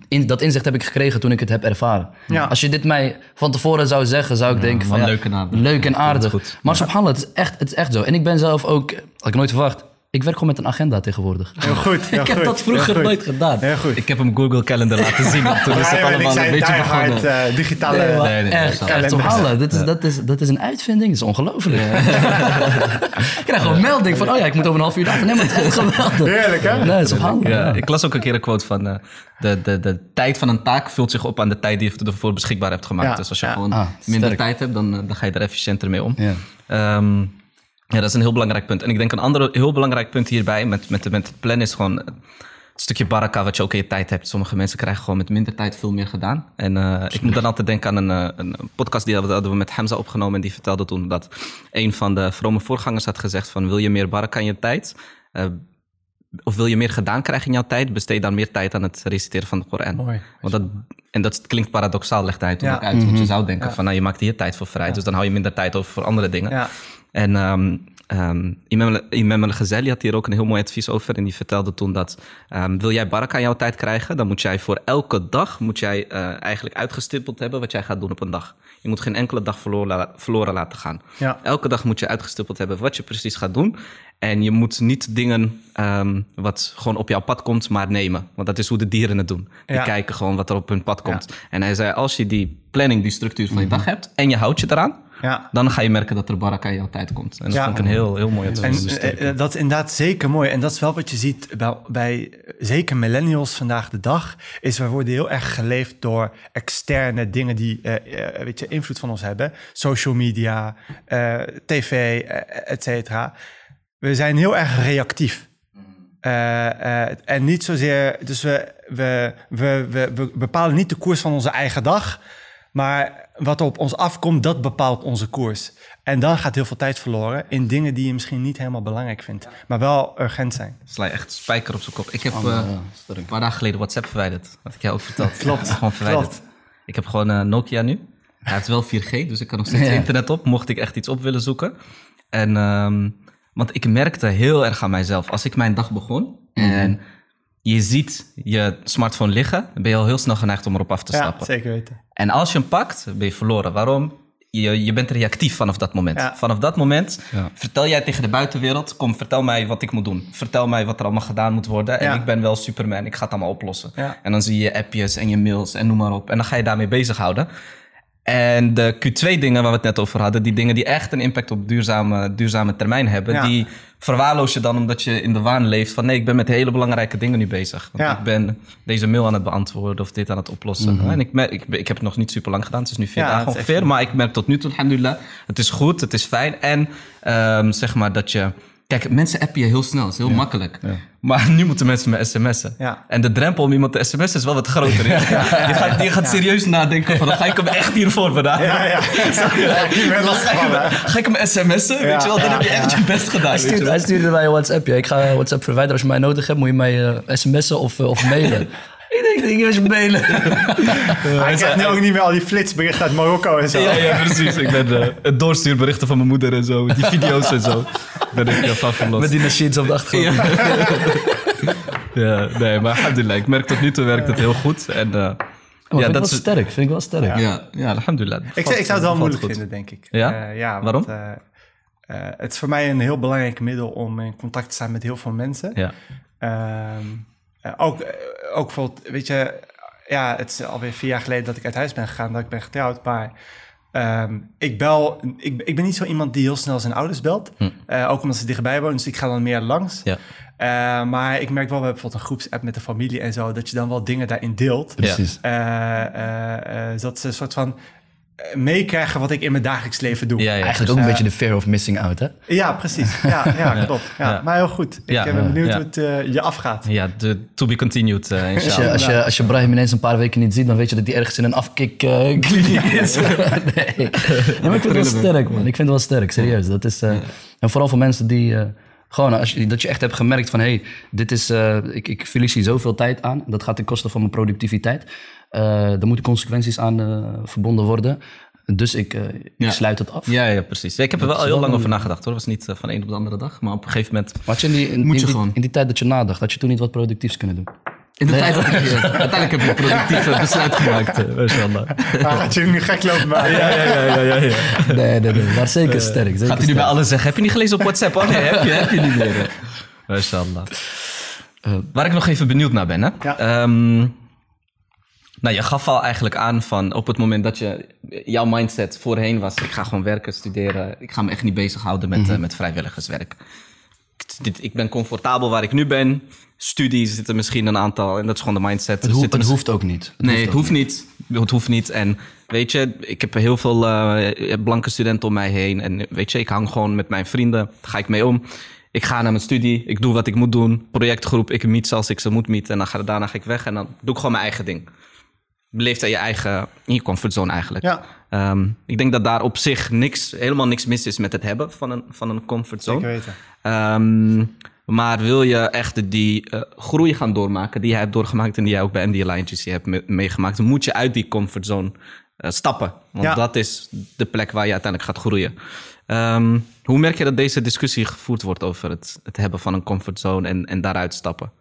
In, dat inzicht heb ik gekregen toen ik het heb ervaren. Ja. Als je dit mij van tevoren zou zeggen, zou ik denken van... leuk en aardig. Leuk en aardig. Maar subhanallah, het is, echt, het is echt zo. En ik ben zelf ook... Had ik nooit verwacht. Ik werk gewoon met een agenda tegenwoordig. Heel goed. [LAUGHS] Heel ik heb goed, dat vroeger nooit gedaan. Heel goed. Ik heb hem Google Calendar laten zien. en Toen is het allemaal een zijn beetje begonnen. eh, digitale... Nee, maar nee, nee, echt, dat echt, is- dit is, dat, is, dat is een uitvinding, dat is ongelooflijk. [LAUGHS] ik krijg gewoon een melding van, oh ja, ik moet over een half uur later. Nee, maar het is geweldig. Heerlijk, hè? Nee, subhanallah. Ja, ja. ik las ook een keer een quote van... eh, de, de, de tijd van een taak vult zich op aan de tijd die je ervoor beschikbaar hebt gemaakt. Ja, Dus als je ja. gewoon Ah, minder sterk. tijd hebt, dan, eh, dan ga je er efficiënter mee om. Ja. Ehm, ja, dat is een heel belangrijk punt. En ik denk een ander heel belangrijk punt hierbij met, met, met het plannen is gewoon het stukje baraka wat je ook in je tijd hebt. Sommige mensen krijgen gewoon met minder tijd veel meer gedaan. En eh, ik moet dan altijd denken aan een, eh, een podcast die hadden we met Hamza opgenomen. En die vertelde toen dat een van de vrome voorgangers had gezegd van wil je meer baraka in je tijd? Eh, of wil je meer gedaan krijgen in jouw tijd? Besteed dan meer tijd aan het reciteren van de Koran. Mooi. Want dat, en dat klinkt paradoxaal, legt hij toen Ja. ook uit. Want je zou denken van, nou, je maakt hier tijd voor vrij. Dus dan hou je minder tijd over voor andere dingen. En ehm, ehm Imam al-Ghazali had hier ook een heel mooi advies over. En die vertelde toen dat... ehm, wil jij baraka aan jouw tijd krijgen... dan moet jij voor elke dag... moet jij eh, eigenlijk uitgestippeld hebben... wat jij gaat doen op een dag. Je moet geen enkele dag verloren, verloren laten gaan. Ja. Elke dag moet je uitgestippeld hebben... wat je precies gaat doen. En je moet niet dingen... wat gewoon op jouw pad komt... maar nemen. Want dat is hoe de dieren het doen. Die Ja. kijken gewoon wat er op hun pad komt. En hij zei... als je die planning, die structuur van je dag hebt... en je houdt je eraan... Ja. dan ga je merken dat er baraka in jouw tijd komt. En dat Ja. vond ik een heel, heel mooi advies. En eh, eh, dat is inderdaad zeker mooi. En dat is wel wat je ziet bij, bij eh, zeker millennials vandaag de dag. Is we worden heel erg geleefd door externe dingen die weet je, invloed van ons hebben. Social media, tv, et cetera. We zijn heel erg reactief. En niet zozeer, dus we, we, we, we, we bepalen niet de koers van onze eigen dag, maar wat er op ons afkomt, dat bepaalt onze koers. En dan gaat heel veel tijd verloren in dingen die je misschien niet helemaal belangrijk vindt, maar wel urgent zijn. Sla je echt spijker op zijn kop. Ik heb Oh, eh, een paar dagen geleden WhatsApp verwijderd. Had ik jou ook verteld. [LAUGHS] Klopt, [LAUGHS] Gewoon verwijderd. klopt. Ik heb gewoon eh, Nokia nu. Hij heeft wel 4G, dus ik kan nog steeds Ja. internet op. Mocht ik echt iets op willen zoeken. En, ehm, want ik merkte heel erg aan mijzelf. Als ik mijn dag begon en je ziet je smartphone liggen... dan ben je al heel snel geneigd om erop af te Ja, stappen. zeker weten. En als je hem pakt, ben je verloren. Waarom? Je, je bent reactief vanaf dat moment. Ja. Vanaf dat moment Ja. vertel jij tegen de buitenwereld... kom, vertel mij wat ik moet doen. Vertel mij wat er allemaal gedaan moet worden. En Ja. ik ben wel Superman, ik ga het allemaal oplossen. Ja. En dan zie je appjes en je mails en noem maar op. En dan ga je daarmee bezighouden. En de Q2-dingen waar we het net over hadden... die dingen die echt een impact op duurzame, duurzame termijn hebben... Ja. die verwaarloos je dan omdat je in de waan leeft van... nee, ik ben met hele belangrijke dingen nu bezig. Want Ja. ik ben deze mail aan het beantwoorden of dit aan het oplossen. En ik, merk, ik, ik heb het nog niet super lang gedaan. Het is nu vier Ja, dagen echt ongeveer. Maar ik merk tot nu toe, alhamdulillah, het is goed, het is fijn. En ehm, zeg maar dat je... Kijk, mensen appen je heel snel, het is heel makkelijk. Maar nu moeten mensen me sms'en. Ja. En de drempel om iemand te sms'en is wel wat groter. Je, gaat, je gaat serieus nadenken van, dan ga ik hem echt hiervoor bedanken. Ja, ja. Ik ben losgevallen. Ga ik hem sms'en? Weet je wel, dan ja, heb je echt je best gedaan. Hij weet je stuurde, hij stuurde mij een WhatsApp. Ja. Ik ga WhatsApp verwijderen. Als je mij nodig hebt, moet je mij eh, sms'en of, eh, of mailen. [LAUGHS] ik denk, ik ga je mailen. [LAUGHS] Hij krijgt nu ook niet meer al die flitsberichten uit Marokko en zo. Ja, ja, precies. Ik ben eh, het doorstuurberichten van mijn moeder en zo. Die video's en zo. Ben ik uh, van verlost. Met die machines op de achtergrond. [LAUGHS] Ja, nee, maar alhamdulillah. Ik merk tot nu toe werkt het heel goed. En, eh, Oh, vind ik wel is- sterk. Vind ik wel sterk. Ja, ja, alhamdulillah. Ik, ik zou het wel moeilijk goed. vinden, denk ik. Ja? Eh, ja Waarom? want, eh, eh, het is voor mij een heel belangrijk middel om in contact te staan met heel veel mensen. Ja. Ehm, eh, ook, eh, ook bijvoorbeeld, weet je, ja, het is alweer vier jaar geleden dat ik uit huis ben gegaan, dat ik ben getrouwd, maar ehm, ik bel, ik, ik ben niet zo iemand die heel snel zijn ouders belt, Eh, ook omdat ze dichtbij wonen, dus ik ga dan meer langs. Ja. Eh, maar ik merk wel, we hebben bijvoorbeeld een groepsapp met de familie en zo, dat je dan wel dingen daarin deelt. Precies. Eh, eh, eh, zodat ze een soort van eh, meekrijgen wat ik in mijn dagelijks leven doe. Ja, ja. Eigenlijk ook een beetje de fear of missing out, hè? Ja, precies. Ja, [LAUGHS] ja, klopt. Ja. Ja. Maar heel goed. Ik Ja. eh, ben benieuwd Ja. hoe het eh, je afgaat. Ja, de to be continued, eh Als je, inshallah. als, je, als je Brahim ineens een paar weken niet ziet, dan weet je dat hij ergens in een afkikkliniek [LAUGHS] is. [LAUGHS] nee. nee, maar ik vind het wel sterk, man. Ik vind het wel sterk, serieus. Dat is, eh, En vooral voor mensen die... eh, gewoon, als je, dat je echt hebt gemerkt van... hé, hey, dit is... eh, ik, ik verlies hier zoveel tijd aan. Dat gaat ten koste van mijn productiviteit. Eh er moeten consequenties aan eh, verbonden worden. Dus ik, eh, ik Ja. sluit het af. Ja, ja, precies. Ik heb er wel heel wel lang een- over nagedacht hoor. Het was niet van de een op de andere dag. Maar op een gegeven moment... Maar je in die, in, Moet in je die, gewoon. in die tijd dat je nadacht, had je toen niet wat productiefs kunnen doen? In de tijd dat ik... [LAUGHS] uiteindelijk heb ik een productief besluit gemaakt. Ah, gaat je nu gek lopen maken? Ja, ja, ja, ja, ja. Nee, nee, nee. Maar zeker sterk. Zeker Gaat hij nu bij alles zeggen? Heb je niet gelezen op WhatsApp? Oh nee, heb je, heb je niet meer. [LAUGHS] Mashallah. Waar ik nog even benieuwd naar ben, hè? Ja. Ehm, nou, je gaf al eigenlijk aan van op het moment dat je jouw mindset voorheen was: ik ga gewoon werken, studeren, ik ga me echt niet bezighouden met, eh, met vrijwilligerswerk. Ik- Dit, ik ben comfortabel waar ik nu ben. Studies zitten misschien een aantal en dat is gewoon de mindset. Het, Er hoeft, zitten het misschien- hoeft ook niet. Het Nee, hoeft het hoeft niet. Het hoeft niet. En weet je, ik heb heel veel eh, blanke studenten om mij heen. En weet je, ik hang gewoon met mijn vrienden. Daar ga ik mee om. Ik ga naar mijn studie. Ik doe wat ik moet doen. Projectgroep. Ik meet zoals ik ze moet meeten. En dan ga, daarna ga ik weg. En dan doe ik gewoon mijn eigen ding. Beleef aan je eigen, in je comfortzone eigenlijk. Ja. Ehm, ik denk dat daar op zich niks, helemaal niks mis is met het hebben van een, van een comfortzone. Zeker weten. Ehm, maar wil je echt die eh, groei gaan doormaken die jij hebt doorgemaakt en die jij ook bij MD Alliance hebt me- meegemaakt, dan moet je uit die comfortzone eh, stappen. Want Ja. dat is de plek waar je uiteindelijk gaat groeien. Ehm, hoe merk je dat deze discussie gevoerd wordt over het, het hebben van een comfortzone en, en daaruit stappen?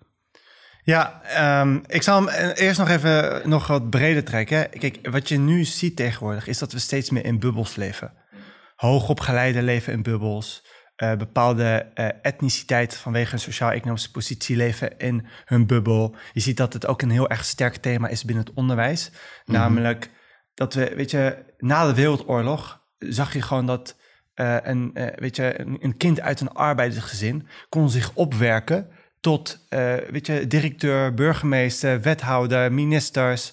Ja, ehm, ik zal hem eerst nog even nog wat breder trekken. Kijk, wat je nu ziet tegenwoordig is dat we steeds meer in bubbels leven. Hoogopgeleide leven in bubbels. Eh, bepaalde eh, etniciteit vanwege hun sociaal-economische positie leven in hun bubbel. Je ziet dat het ook een heel erg sterk thema is binnen het onderwijs. Namelijk dat we, weet je, na de Wereldoorlog zag je gewoon dat eh, een, eh, weet je, een, een kind uit een arbeidersgezin kon zich opwerken tot, eh, weet je, directeur, burgemeester, wethouder, ministers.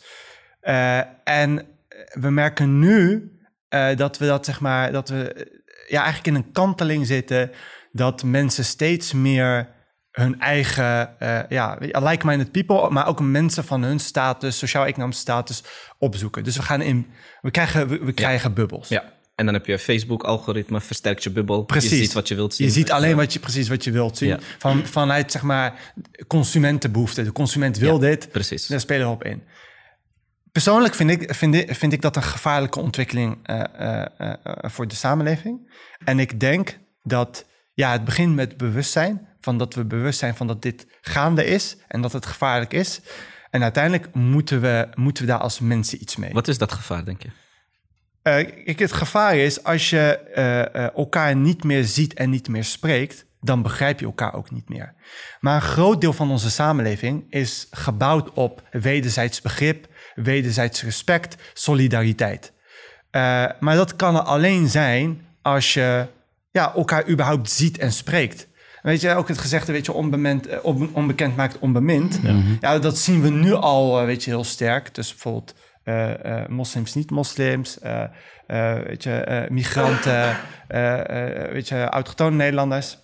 Eh, en we merken nu eh, dat we dat, zeg maar, dat we ja, eigenlijk in een kanteling zitten, dat mensen steeds meer hun eigen, ja, like-minded people, maar ook mensen van hun status, sociaal-economische status opzoeken. Dus we gaan in, we krijgen, we, we krijgen bubbels. Ja. En dan heb je Facebook-algoritme, versterkt je bubbel. Precies. Je ziet wat je wilt zien. Je ziet alleen wat je, precies wat je wilt zien. Ja. Van, vanuit zeg maar consumentenbehoeften. De consument wil Ja, dit. precies. Daar spelen we op in. Persoonlijk vind ik, vind ik, vind ik dat een gevaarlijke ontwikkeling eh, eh, eh, voor de samenleving. En ik denk dat ja, het begint met bewustzijn. Van dat we bewust zijn van dat dit gaande is en dat het gevaarlijk is. En uiteindelijk moeten we, moeten we daar als mensen iets mee. Wat is dat gevaar, denk je? Kijk, het gevaar is als je eh, eh, elkaar niet meer ziet en niet meer spreekt, dan begrijp je elkaar ook niet meer. Maar een groot deel van onze samenleving is gebouwd op wederzijds begrip, wederzijds respect, solidariteit. Maar dat kan er alleen zijn als je ja, elkaar überhaupt ziet en spreekt. Weet je, ook het gezegde, weet je, onbekend maakt onbemind. Ja. dat zien we nu al, weet je, heel sterk. Dus bijvoorbeeld moslims, niet-moslims, eh, eh, weet je, eh, migranten, [LAUGHS] eh, eh, weet je, autochtone Nederlanders.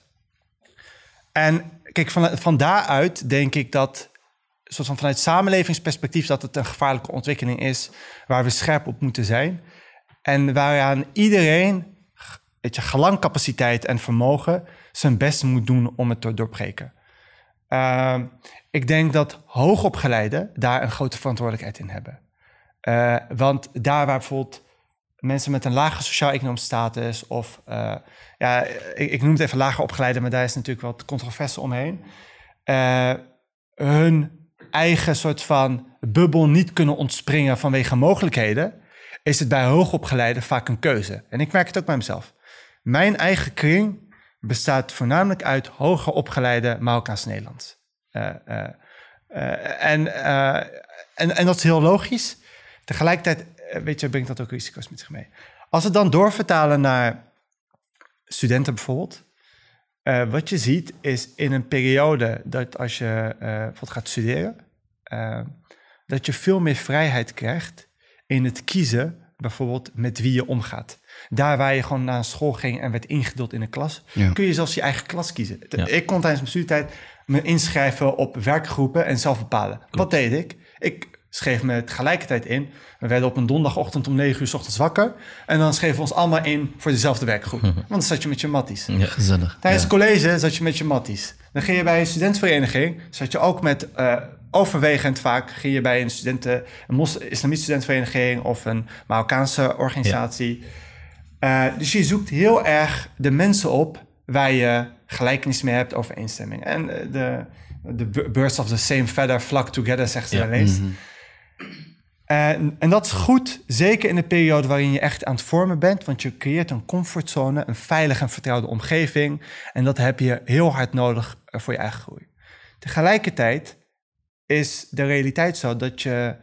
En kijk, van, van daaruit denk ik dat, soort van vanuit samenlevingsperspectief, dat het een gevaarlijke ontwikkeling is waar we scherp op moeten zijn. En waaraan iedereen, weet je, gelang capaciteit en vermogen zijn best moet doen om het te doorbreken. Ehm, ik denk dat hoogopgeleiden daar een grote verantwoordelijkheid in hebben. Eh, want daar waar bijvoorbeeld mensen met een lage sociaal-economische status of eh, ja, ik, ik noem het even lager opgeleide, maar daar is natuurlijk wat controverse omheen. eh, hun eigen soort van bubbel niet kunnen ontspringen vanwege mogelijkheden, is het bij hoogopgeleiden vaak een keuze. En ik merk het ook bij mezelf. Mijn eigen kring bestaat voornamelijk uit hoger opgeleide Marokkaans-Nederlands. Eh, eh, en, en, en dat is heel logisch. Tegelijkertijd, eh, weet je, brengt dat ook risico's met zich mee. Als we dan doorvertalen naar studenten bijvoorbeeld. eh, wat je ziet is in een periode dat als je eh, bijvoorbeeld gaat studeren, dat je veel meer vrijheid krijgt in het kiezen, bijvoorbeeld met wie je omgaat. Daar waar je gewoon naar school ging en werd ingeduld in een klas, Ja. kun je zelfs je eigen klas kiezen. Ja. Ik kon tijdens mijn studietijd me inschrijven op werkgroepen en zelf bepalen. Wat deed ik? Ik schreef me tegelijkertijd in. We werden op een donderdagochtend om 9 uur s ochtends wakker. En dan schreven we ons allemaal in voor dezelfde werkgroep. Want dan zat je met je matties. Gezellig. Tijdens Ja. college zat je met je matties. Dan ging je bij een studentenvereniging. Zat je ook met, eh, overwegend vaak, ging je bij een studenten, een islamitische studentenvereniging of een Marokkaanse organisatie. Eh, dus je zoekt heel erg de mensen op waar je gelijkenis mee hebt, overeenstemming. En eh, de, de birds of the same feather flock together, zegt ze Ja. wel eens. En, en dat is goed, zeker in de periode waarin je echt aan het vormen bent, want je creëert een comfortzone, een veilige en vertrouwde omgeving. En dat heb je heel hard nodig eh, voor je eigen groei. Tegelijkertijd is de realiteit zo dat je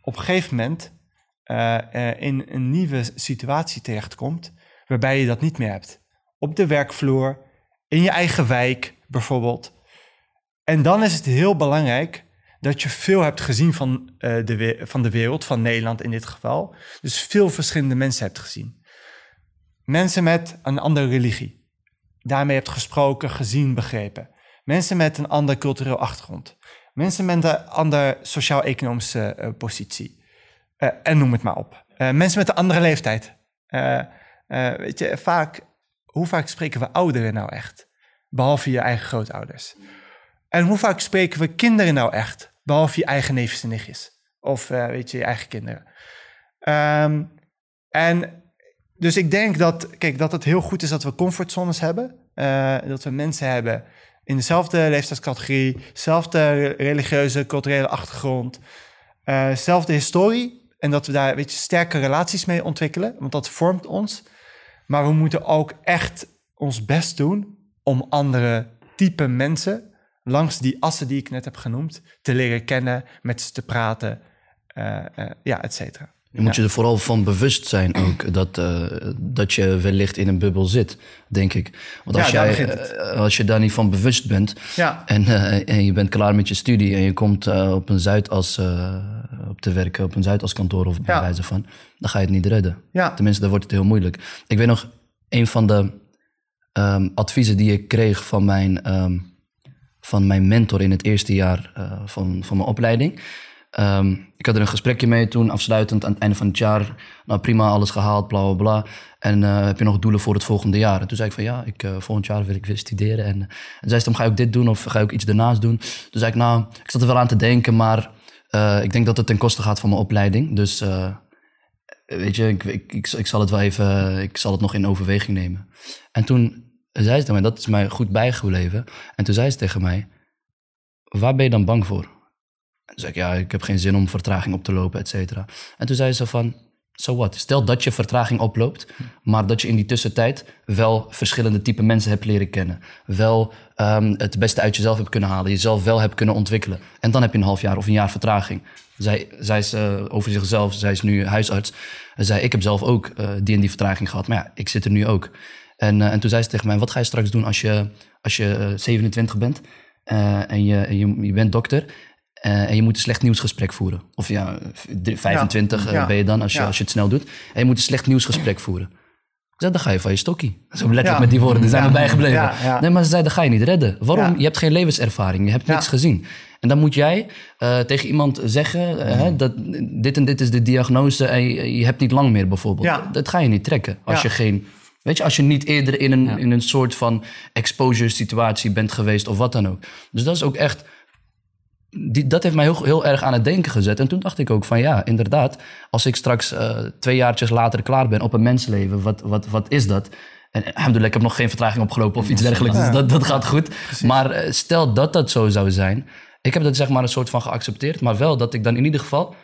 op een gegeven moment eh, eh, in een nieuwe situatie terechtkomt, waarbij je dat niet meer hebt. Op de werkvloer, in je eigen wijk bijvoorbeeld. En dan is het heel belangrijk dat je veel hebt gezien van, eh, de, van de wereld, van Nederland in dit geval. Dus veel verschillende mensen hebt gezien. Mensen met een andere religie. Daarmee hebt gesproken, gezien, begrepen. Mensen met een andere cultureel achtergrond. Mensen met een andere sociaal-economische eh, positie. Eh, en noem het maar op. Mensen met een andere leeftijd. Weet je, vaak, hoe vaak spreken we ouderen nou echt? Behalve je eigen grootouders. En hoe vaak spreken we kinderen nou echt? Behalve je eigen neefjes en nichtjes. Of eh, weet je, je eigen kinderen. Ehm, en dus ik denk dat, kijk, dat het heel goed is dat we comfortzones hebben. Uh, dat we mensen hebben in dezelfde leeftijdscategorie, dezelfde religieuze, culturele achtergrond, uh, dezelfde historie. En dat we daar weet je, sterke relaties mee ontwikkelen, want dat vormt ons. Maar we moeten ook echt ons best doen om andere type mensen langs die assen die ik net heb genoemd te leren kennen, met ze te praten, uh, uh, ja, et cetera. Je moet je er vooral van bewust zijn ook dat, uh, dat je wellicht in een bubbel zit, denk ik. Want als, ja, jij, als je daar niet van bewust bent ja. en, uh, en je bent klaar met je studie en je komt op een Zuidas op te werken, op een Zuidas kantoor of bij wijze van, dan ga je het niet redden. Ja. Tenminste, dan wordt het heel moeilijk. Ik weet nog, een van de ehm, adviezen die ik kreeg van mijn, ehm, van mijn mentor in het eerste jaar eh, van, van mijn opleiding. Ehm, ik had er een gesprekje mee toen, afsluitend aan het einde van het jaar. Nou, prima, alles gehaald, bla bla bla. En eh, heb je nog doelen voor het volgende jaar? En toen zei ik van ja, ik, eh, volgend jaar wil ik weer studeren. En, en zei ze dan, ga ook dit doen of ga ook iets daarnaast doen? Toen zei ik, nou, ik zat er wel aan te denken, maar ik denk dat het ten koste gaat van mijn opleiding. Dus weet je, ik, ik, ik, ik zal het wel even, ik zal het nog in overweging nemen. En toen zei ze tegen mij, dat is mij goed bijgebleven. En toen zei ze tegen mij, waar ben je dan bang voor? En toen zei ik, ja, ik heb geen zin om vertraging op te lopen, et cetera. En toen zei ze van, so what? Stel dat je vertraging oploopt, maar dat je in die tussentijd wel verschillende type mensen hebt leren kennen. Wel ehm, het beste uit jezelf hebt kunnen halen, jezelf wel hebt kunnen ontwikkelen. En dan heb je een half jaar of een jaar vertraging. Zij, zij is eh, over zichzelf, zij is nu huisarts. En zei, ik heb zelf ook eh, die en die vertraging gehad, maar ja, ik zit er nu ook. En, eh, en toen zei ze tegen mij, wat ga je straks doen als je, als je eh, 27 bent eh, en, je, je, je bent dokter eh, en je moet een slecht nieuwsgesprek voeren? Of ja, v- 25 eh, Ja. ben je dan als je, Ja. als je het snel doet. En je moet een slecht nieuwsgesprek voeren. Ik zei, dan ga je van je stokkie. Zo letterlijk met die woorden, die zijn me bijgebleven. Nee, maar ze zei, dat ga je niet redden. Waarom? Je hebt geen levenservaring, je hebt niks gezien. En dan moet jij eh, tegen iemand zeggen, eh, hè, dat dit en dit is de diagnose en je, je hebt niet lang meer bijvoorbeeld. Dat ga je niet trekken als je geen... Weet je, als je niet eerder in een, in een soort van exposure situatie bent geweest of wat dan ook. Dus dat is ook echt... Die, dat heeft mij heel, heel erg aan het denken gezet. En toen dacht ik ook van ja, inderdaad, als ik straks eh, twee jaartjes later klaar ben op een mensleven, wat, wat, wat is dat? En alhamdulillah, ik heb nog geen vertraging opgelopen of iets dergelijks, dus dat, dat gaat goed. Maar eh, stel dat dat zo zou zijn, ik heb dat zeg maar een soort van geaccepteerd, maar wel dat ik dan in ieder geval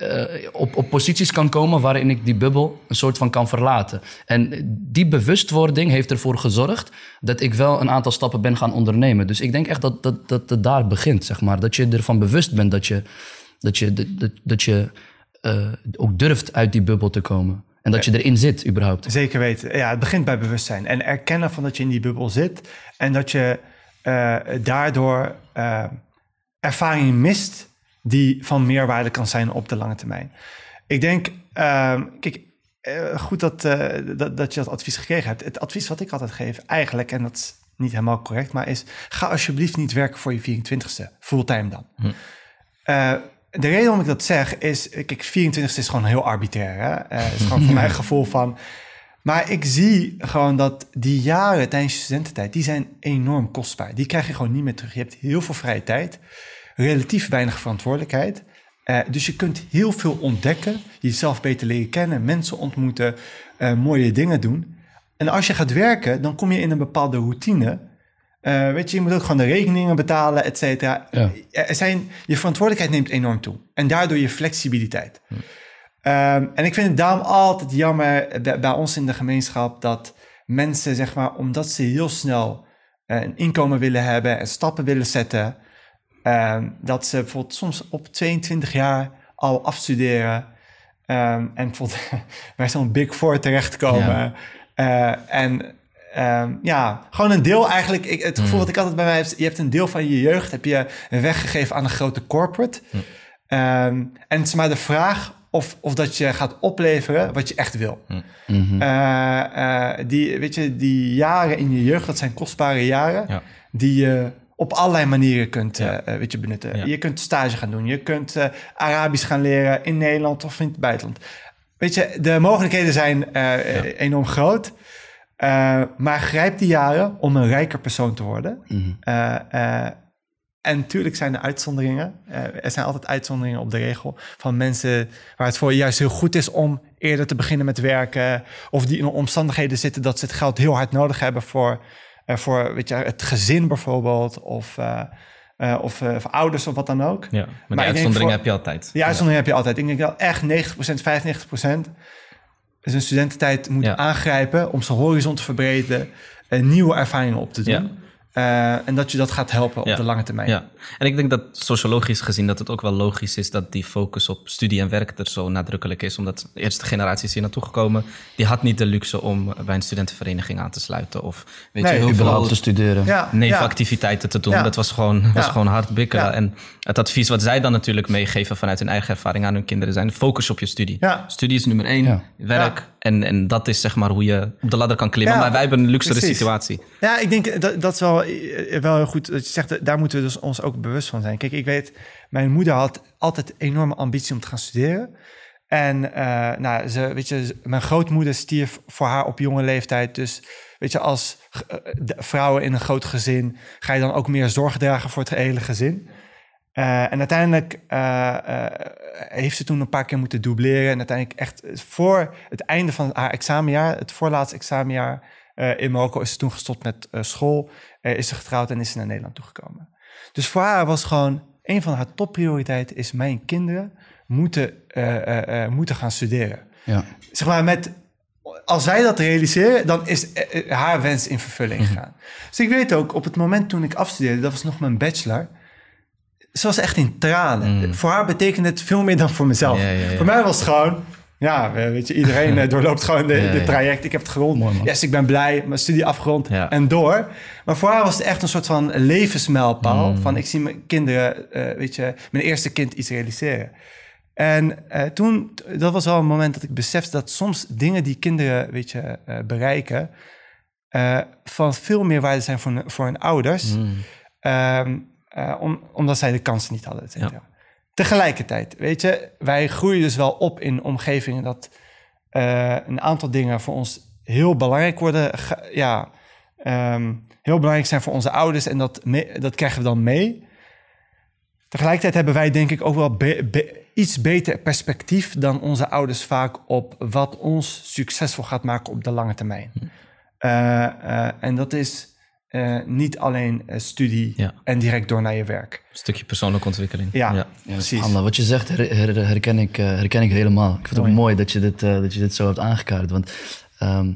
eh, op, op posities kan komen waarin ik die bubbel een soort van kan verlaten. En die bewustwording heeft ervoor gezorgd dat ik wel een aantal stappen ben gaan ondernemen. Dus ik denk echt dat, dat, dat het daar begint, zeg maar. Dat je ervan bewust bent dat je, dat je, dat, dat, je eh, ook durft uit die bubbel te komen. En dat je erin zit, überhaupt. Zeker weten. Ja, het begint bij bewustzijn. En erkennen van dat je in die bubbel zit. En dat je eh, daardoor ervaring mist die van meerwaarde kan zijn op de lange termijn. Ik denk, ehm, kijk, eh, goed dat, eh, dat, dat je dat advies gekregen hebt. Het advies wat ik altijd geef, eigenlijk, en dat is niet helemaal correct, maar is: ga alsjeblieft niet werken voor je 24ste, fulltime dan. Eh, de reden waarom ik dat zeg is, kijk, 24 is gewoon heel arbitrair. Hè? Het is gewoon voor mij een [LAUGHS] gevoel van. Maar ik zie gewoon dat die jaren tijdens je studententijd, die zijn enorm kostbaar. Die krijg je gewoon niet meer terug. Je hebt heel veel vrije tijd, relatief weinig verantwoordelijkheid. Eh, dus je kunt heel veel ontdekken, jezelf beter leren kennen, mensen ontmoeten, eh, mooie dingen doen. En als je gaat werken, dan kom je in een bepaalde routine. Eh, weet je, je moet ook gewoon de rekeningen betalen, et cetera. Ja. Er zijn, je verantwoordelijkheid neemt enorm toe. En daardoor je flexibiliteit. Ehm, en ik vind het daarom altijd jammer bij, bij ons in de gemeenschap dat mensen, zeg maar, omdat ze heel snel een inkomen willen hebben en stappen willen zetten, ehm, dat ze bijvoorbeeld soms op 22 jaar al afstuderen ehm, en bijvoorbeeld [LAUGHS] bij zo'n Big Four terechtkomen. Eh, en ehm, ja, gewoon een deel eigenlijk. Ik, het gevoel wat ik altijd bij mij heb, je hebt een deel van je jeugd heb je weggegeven aan een grote corporate. Ehm, en het is maar de vraag of, of dat je gaat opleveren wat je echt wil. Eh, die, weet je, die jaren in je jeugd, dat zijn kostbare jaren Ja. die je op allerlei manieren kunt Ja. eh, weet je, benutten. Ja. Je kunt stage gaan doen, je kunt eh, Arabisch gaan leren in Nederland of in het buitenland. Weet je, de mogelijkheden zijn eh, eh, enorm groot. Eh, maar grijp die jaren om een rijker persoon te worden. Mhm. Eh, eh, En natuurlijk zijn er uitzonderingen. Eh, er zijn altijd uitzonderingen op de regel van mensen waar het voor juist heel goed is om eerder te beginnen met werken. Of die in omstandigheden zitten dat ze het geld heel hard nodig hebben voor, eh, voor weet je, het gezin bijvoorbeeld. Of, eh, eh, of eh, ouders of wat dan ook. Ja, maar, die denk uitzondering voor- heb je altijd. Die uitzondering heb je altijd. Ik denk wel echt 90%, 95% is een studententijd moet Ja. aangrijpen om zijn horizon te verbreden, en nieuwe ervaringen op te doen. Eh, en dat je dat gaat helpen op Ja. de lange termijn. Ja, en ik denk dat sociologisch gezien dat het ook wel logisch is dat die focus op studie en werk er zo nadrukkelijk is. Omdat de eerste generatie is hier naartoe gekomen, die had niet de luxe om bij een studentenvereniging aan te sluiten. Of weet Nee, je, heel veel te studeren. Ja, ja. nevenactiviteiten te doen. Ja. Dat was gewoon, was Ja. gewoon hard bikkelen. Ja. En het advies wat zij dan natuurlijk meegeven vanuit hun eigen ervaring aan hun kinderen zijn focus op je studie. Ja. Studie is nummer één, Ja. werk. En, en dat is zeg maar hoe je op de ladder kan klimmen. Ja, maar wij hebben een luxere precies. situatie. Ja, ik denk dat, dat is wel, eh, wel heel goed. Dat je zegt, daar moeten we dus ons ook bewust van zijn. Kijk, ik weet, mijn moeder had altijd enorme ambitie om te gaan studeren. En eh, nou, ze, weet je, mijn grootmoeder stierf voor haar op jonge leeftijd. Dus weet je, als eh, vrouwen in een groot gezin ga je dan ook meer zorg dragen voor het hele gezin. Eh, en uiteindelijk eh, eh, heeft ze toen een paar keer moeten dubleren. En uiteindelijk echt voor het einde van haar examenjaar, het voorlaatste examenjaar in Marokko, is ze toen gestopt met school. is ze getrouwd en is ze naar Nederland toegekomen. Dus voor haar was gewoon een van haar topprioriteiten is mijn kinderen moeten, moeten gaan studeren. Ja. Zeg maar met, als wij dat realiseren, dan is haar wens in vervulling gegaan. Dus ik weet ook, op het moment toen ik afstudeerde, dat was nog mijn bachelor, ze was echt in tranen. Voor haar betekende het veel meer dan voor mezelf. Ja, ja, ja. Voor mij was het gewoon, ja, weet je, iedereen [LAUGHS] eh, doorloopt gewoon de, traject. Ik heb het gerond. Mooi, man. yes, ik ben blij, mijn studie afgerond en door. Maar voor haar was het echt een soort van levensmijlpaal. Mm. Van ik zie mijn kinderen, eh, weet je, mijn eerste kind iets realiseren. En eh, toen, dat was wel een moment dat ik besefte dat soms dingen die kinderen, weet je, bereiken, van veel meer waarde zijn voor, hun- voor hun ouders. Mm. Ehm, eh, om, omdat zij de kansen niet hadden. Tegelijkertijd, weet je, wij groeien dus wel op in omgevingen dat eh, een aantal dingen voor ons heel belangrijk worden. ja, ehm, heel belangrijk zijn voor onze ouders en dat, dat krijgen we dan mee. Tegelijkertijd hebben wij denk ik ook wel be- be- iets beter perspectief dan onze ouders vaak op wat ons succesvol gaat maken op de lange termijn. Eh, eh, en dat is eh, niet alleen eh, studie Ja. en direct door naar je werk. Een stukje persoonlijke ontwikkeling. Ja, Ja, precies. Anna, wat je zegt her- her- herken, ik, eh, herken ik helemaal. Ik vind het ook Mooi. dat je dit, eh, dat je dit zo hebt aangekaart. Want ehm,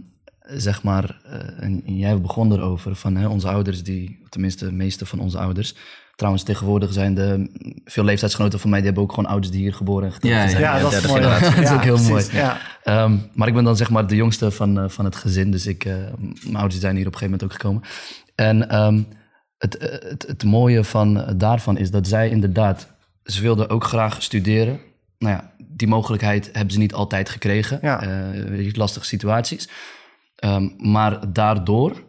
zeg maar, eh, en, en jij begon erover van hè, onze ouders, die, of tenminste de meeste van onze ouders. Trouwens, tegenwoordig zijn de veel leeftijdsgenoten van mij, die hebben ook gewoon ouders die hier geboren en getogen Ja, ja, zijn. Ja, dat is mooi. [LAUGHS] Dat is Ja, ook heel precies. mooi. Ja. Ehm, maar ik ben dan zeg maar de jongste van, eh, van het gezin. Dus ik, eh, mijn ouders zijn hier op een gegeven moment ook gekomen. En ehm, het, eh, het, het mooie van, eh, daarvan is dat zij inderdaad... Ze wilden ook graag studeren. Nou ja, die mogelijkheid hebben ze niet altijd gekregen. Ja. Je, lastige situaties. Ehm, maar daardoor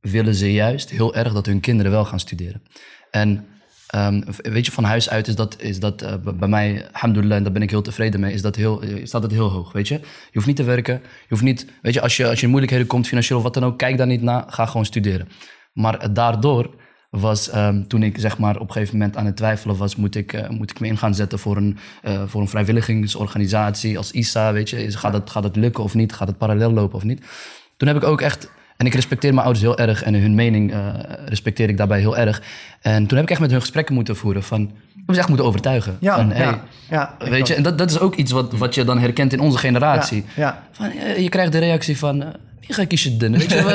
willen ze juist heel erg dat hun kinderen wel gaan studeren. En ehm, weet je, van huis uit is dat, is dat eh, bij mij, alhamdulillah, en daar ben ik heel tevreden mee, is dat heel, eh, staat het heel hoog, weet je. Je hoeft niet te werken, je hoeft niet, weet je, als je, als je in moeilijkheden komt, financieel of wat dan ook, kijk daar niet naar, ga gewoon studeren. Maar eh, daardoor was, ehm, toen ik zeg maar op een gegeven moment aan het twijfelen was, moet ik, moet ik me in gaan zetten voor een, voor een vrijwilligingsorganisatie als ISA, weet je. Is- Gaat het, gaat het lukken of niet? Gaat het parallel lopen of niet? Toen heb ik ook echt, en ik respecteer mijn ouders heel erg en hun mening eh, respecteer ik daarbij heel erg. En toen heb ik echt met hun gesprekken moeten voeren van, ik heb ze echt moeten overtuigen. Ja, van, hey, ja, weet je, en dat, dat is ook iets wat, wat je dan herkent in onze generatie. Ja, ja. Van, eh, je krijgt de reactie van, eh, wie ga ik je doen? Weet je, [LAUGHS]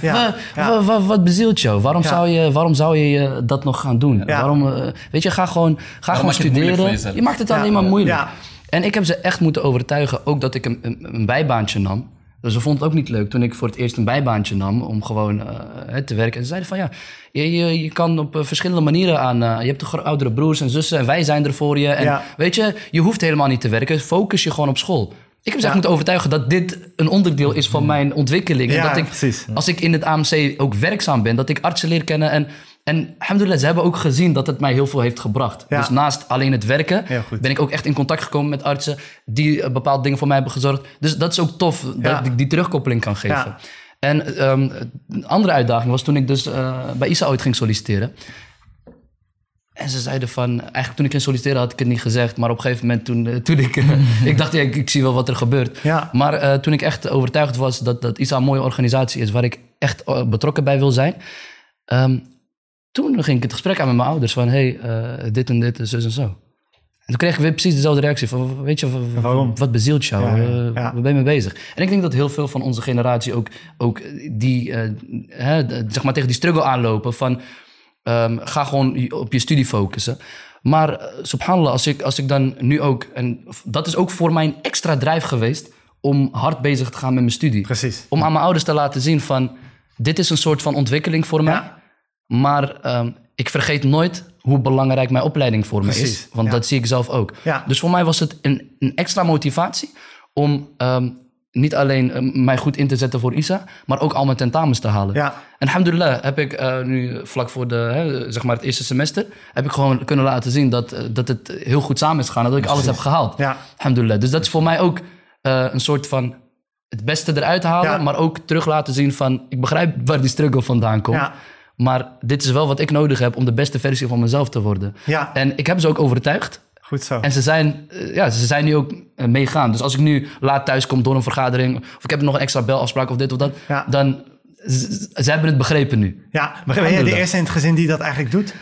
wat, Ja, wat bezielt jou? Waarom, Ja. zou je, waarom zou je dat nog gaan doen? Ja. Waarom, weet je, ga gewoon, ga gewoon studeren. Je maakt het Ja. alleen maar moeilijk. Ja. En ik heb ze echt moeten overtuigen, ook dat ik een, een, een bijbaantje nam. Dus ze vonden het ook niet leuk toen ik voor het eerst een bijbaantje nam om gewoon eh, te werken. En ze zeiden van ja, je, je, je kan op eh, verschillende manieren aan. eh, je hebt gro- oudere broers en zussen en wij zijn er voor je. En Ja. weet je, je hoeft helemaal niet te werken. Focus je gewoon op school. Ik heb ze Ja. moeten overtuigen dat dit een onderdeel is van mijn ontwikkeling. En Ja, dat ik, precies. als ik in het AMC ook werkzaam ben, dat ik artsen leer kennen. En, en alhamdulillah, ze hebben ook gezien dat het mij heel veel heeft gebracht. Ja. Dus naast alleen het werken, ben ik ook echt in contact gekomen met artsen die eh, bepaalde dingen voor mij hebben gezorgd. Dus dat is ook tof Ja. dat ik die terugkoppeling kan geven. En ehm, een andere uitdaging was toen ik dus eh, bij ISA ooit ging solliciteren. En ze zeiden van, eigenlijk toen ik ging solliciteren had ik het niet gezegd. Maar op een gegeven moment toen, eh, toen ik, [LAUGHS] ik dacht, ja, ik, ik zie wel wat er gebeurt. Ja. Maar toen ik echt overtuigd was dat, dat ISA een mooie organisatie is waar ik echt betrokken bij wil zijn. ehm, toen ging ik het gesprek aan met mijn ouders van, hey, eh, dit en dit, en zus en zo. En toen kreeg ik weer precies dezelfde reactie van, weet je, Waarom? wat bezielt jou? Ja, ja, Eh, ja. Waar ben je mee bezig? En ik denk dat heel veel van onze generatie ook, ook die, eh, hè, zeg maar tegen die struggle aanlopen van, ehm, ga gewoon op je studie focussen. Maar subhanallah, als ik, als ik dan nu ook, en dat is ook voor mij een extra drijf geweest om hard bezig te gaan met mijn studie. Precies. Om aan mijn ouders te laten zien van, dit is een soort van ontwikkeling voor mij. Maar ehm, ik vergeet nooit hoe belangrijk mijn opleiding voor me is. Want ja. dat zie ik zelf ook. Ja. Dus voor mij was het een, een extra motivatie om ehm, niet alleen ehm, mij goed in te zetten voor ISA, maar ook al mijn tentamens te halen. Ja. En alhamdulillah heb ik eh, nu vlak voor de, hè, zeg maar het eerste semester, heb ik gewoon kunnen laten zien dat, eh, dat het heel goed samen is gegaan. Dat ik alles heb gehaald. Ja. Alhamdulillah. Dus dat is voor mij ook eh, een soort van het beste eruit halen, Ja. maar ook terug laten zien van ik begrijp waar die struggle vandaan komt. Ja. Maar dit is wel wat ik nodig heb om de beste versie van mezelf te worden. Ja. En ik heb ze ook overtuigd. Goed zo. En ze zijn, eh, ja, ze zijn nu ook eh, meegaan. Dus als ik nu laat thuis kom door een vergadering... of ik heb nog een extra belafspraak of dit of dat... Ja. dan z- ze hebben het begrepen nu. Ja, maar ben jij de eerste in het gezin die dat eigenlijk doet?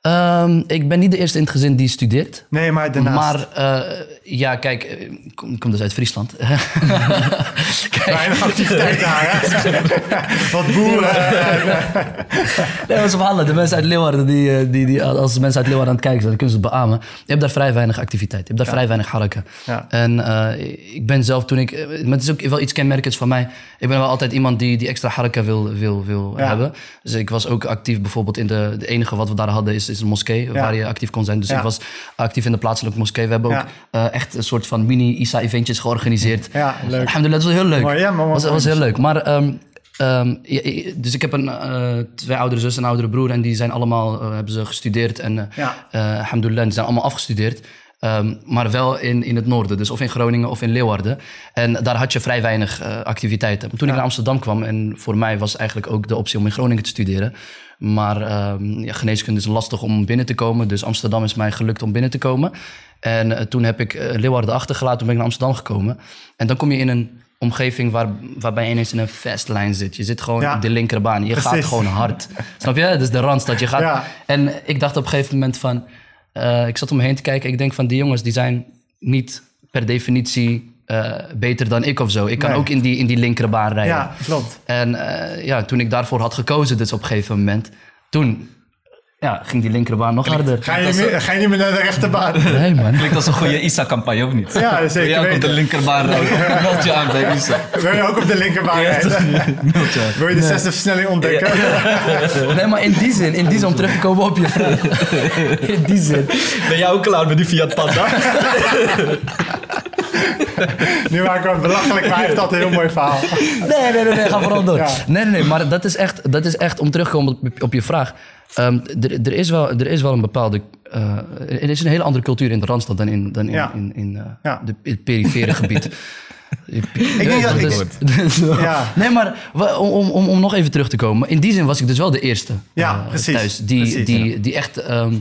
Ehm, ik ben niet de eerste in het gezin die studeert. Nee, maar daarnaast. Maar eh, ja, kijk, eh, ik kom, dus uit Friesland. [LAUGHS] kijk, Weinig activiteit daar, hè? [LAUGHS] Wat boeren. nee, maar subhanallah, de mensen uit Leeuwarden, die, eh, die, die, als mensen uit Leeuwarden aan het kijken zijn, dan kunnen ze het beamen. Je hebt daar vrij weinig activiteit. Je hebt daar vrij weinig harken. Ja. En ik ben zelf toen ik, maar het is ook wel iets kenmerkends van mij. Ik ben wel altijd iemand die, die extra harken wil, wil, wil Ja. hebben. Dus ik was ook actief bijvoorbeeld in de, de enige wat we daar hadden is, is een moskee waar je actief kon zijn. Dus Ja. ik was actief in de plaatselijke moskee. We hebben ook Ja. eh, echt een soort van mini-ISA-eventjes georganiseerd. Ja, leuk. Alhamdulillah, dat was heel leuk. Mooi, ja, maar mooi. was, was heel leuk. Maar, ehm, ehm, ja, ja, dus ik heb een, eh, twee oudere zus en een oudere broer. En die zijn allemaal, eh, hebben ze gestudeerd. En eh Ja. alhamdulillah, die zijn allemaal afgestudeerd. Ehm, maar wel in, in het noorden, dus of in Groningen of in Leeuwarden. En daar had je vrij weinig activiteiten. Toen ik naar Amsterdam kwam, en voor mij was eigenlijk ook de optie om in Groningen te studeren. Maar ehm, ja, geneeskunde is lastig om binnen te komen. Dus Amsterdam is mij gelukt om binnen te komen. En eh, toen heb ik eh, Leeuwarden achtergelaten, toen ben ik naar Amsterdam gekomen. En dan kom je in een omgeving waar, waarbij je ineens in een fastlijn zit. Je zit gewoon Ja. op de linkerbaan. Je gaat gewoon hard. [LAUGHS] Snap je? Dat is de randstad. Je gaat... Ja. En ik dacht op een gegeven moment van... eh, ik zat om me heen te kijken. Ik denk van die jongens die zijn niet per definitie eh, beter dan ik of zo. Ik kan Nee. ook in die, in die linkerbaan rijden. Ja, klopt. En eh, ja, toen ik daarvoor had gekozen, dus op een gegeven moment... Toen ja, ging die linkerbaan nog harder. Ga je, meer, ga je niet meer naar de rechterbaan? [LAUGHS] Nee, man. Klinkt als een goede ISA-campagne, of niet? Ja, zeker Wil jij ook op de linkerbaan [LAUGHS] rijden? Meld je aan bij ISA. Wil je ook op de linkerbaan rijden? Je. Wil je de zesde versnelling ontdekken? [LAUGHS] Nee, maar in die zin, in die zin om terug te komen op je vraag. In die zin. Ben jij ook klaar met die Fiat Panda? [LAUGHS] Nu maak ik het belachelijk, maar hij heeft altijd een heel mooi verhaal. Nee, nee, nee, nee ga vooral door. Ja. Nee, nee, nee, maar dat is echt, dat is echt om terug te komen op, op je vraag. Ehm, er, er, is wel, er is wel een bepaalde. eh, er is een hele andere cultuur in de Randstad dan in, dan in, Ja. in, in, eh, Ja. de, het perifere gebied. [LAUGHS] Ik denk dat ik- [LAUGHS] Ja. Nee, maar om, om, om, nog even terug te komen. In die zin was ik dus wel de eerste Ja, eh, precies. thuis die, Precies, die, die echt ehm,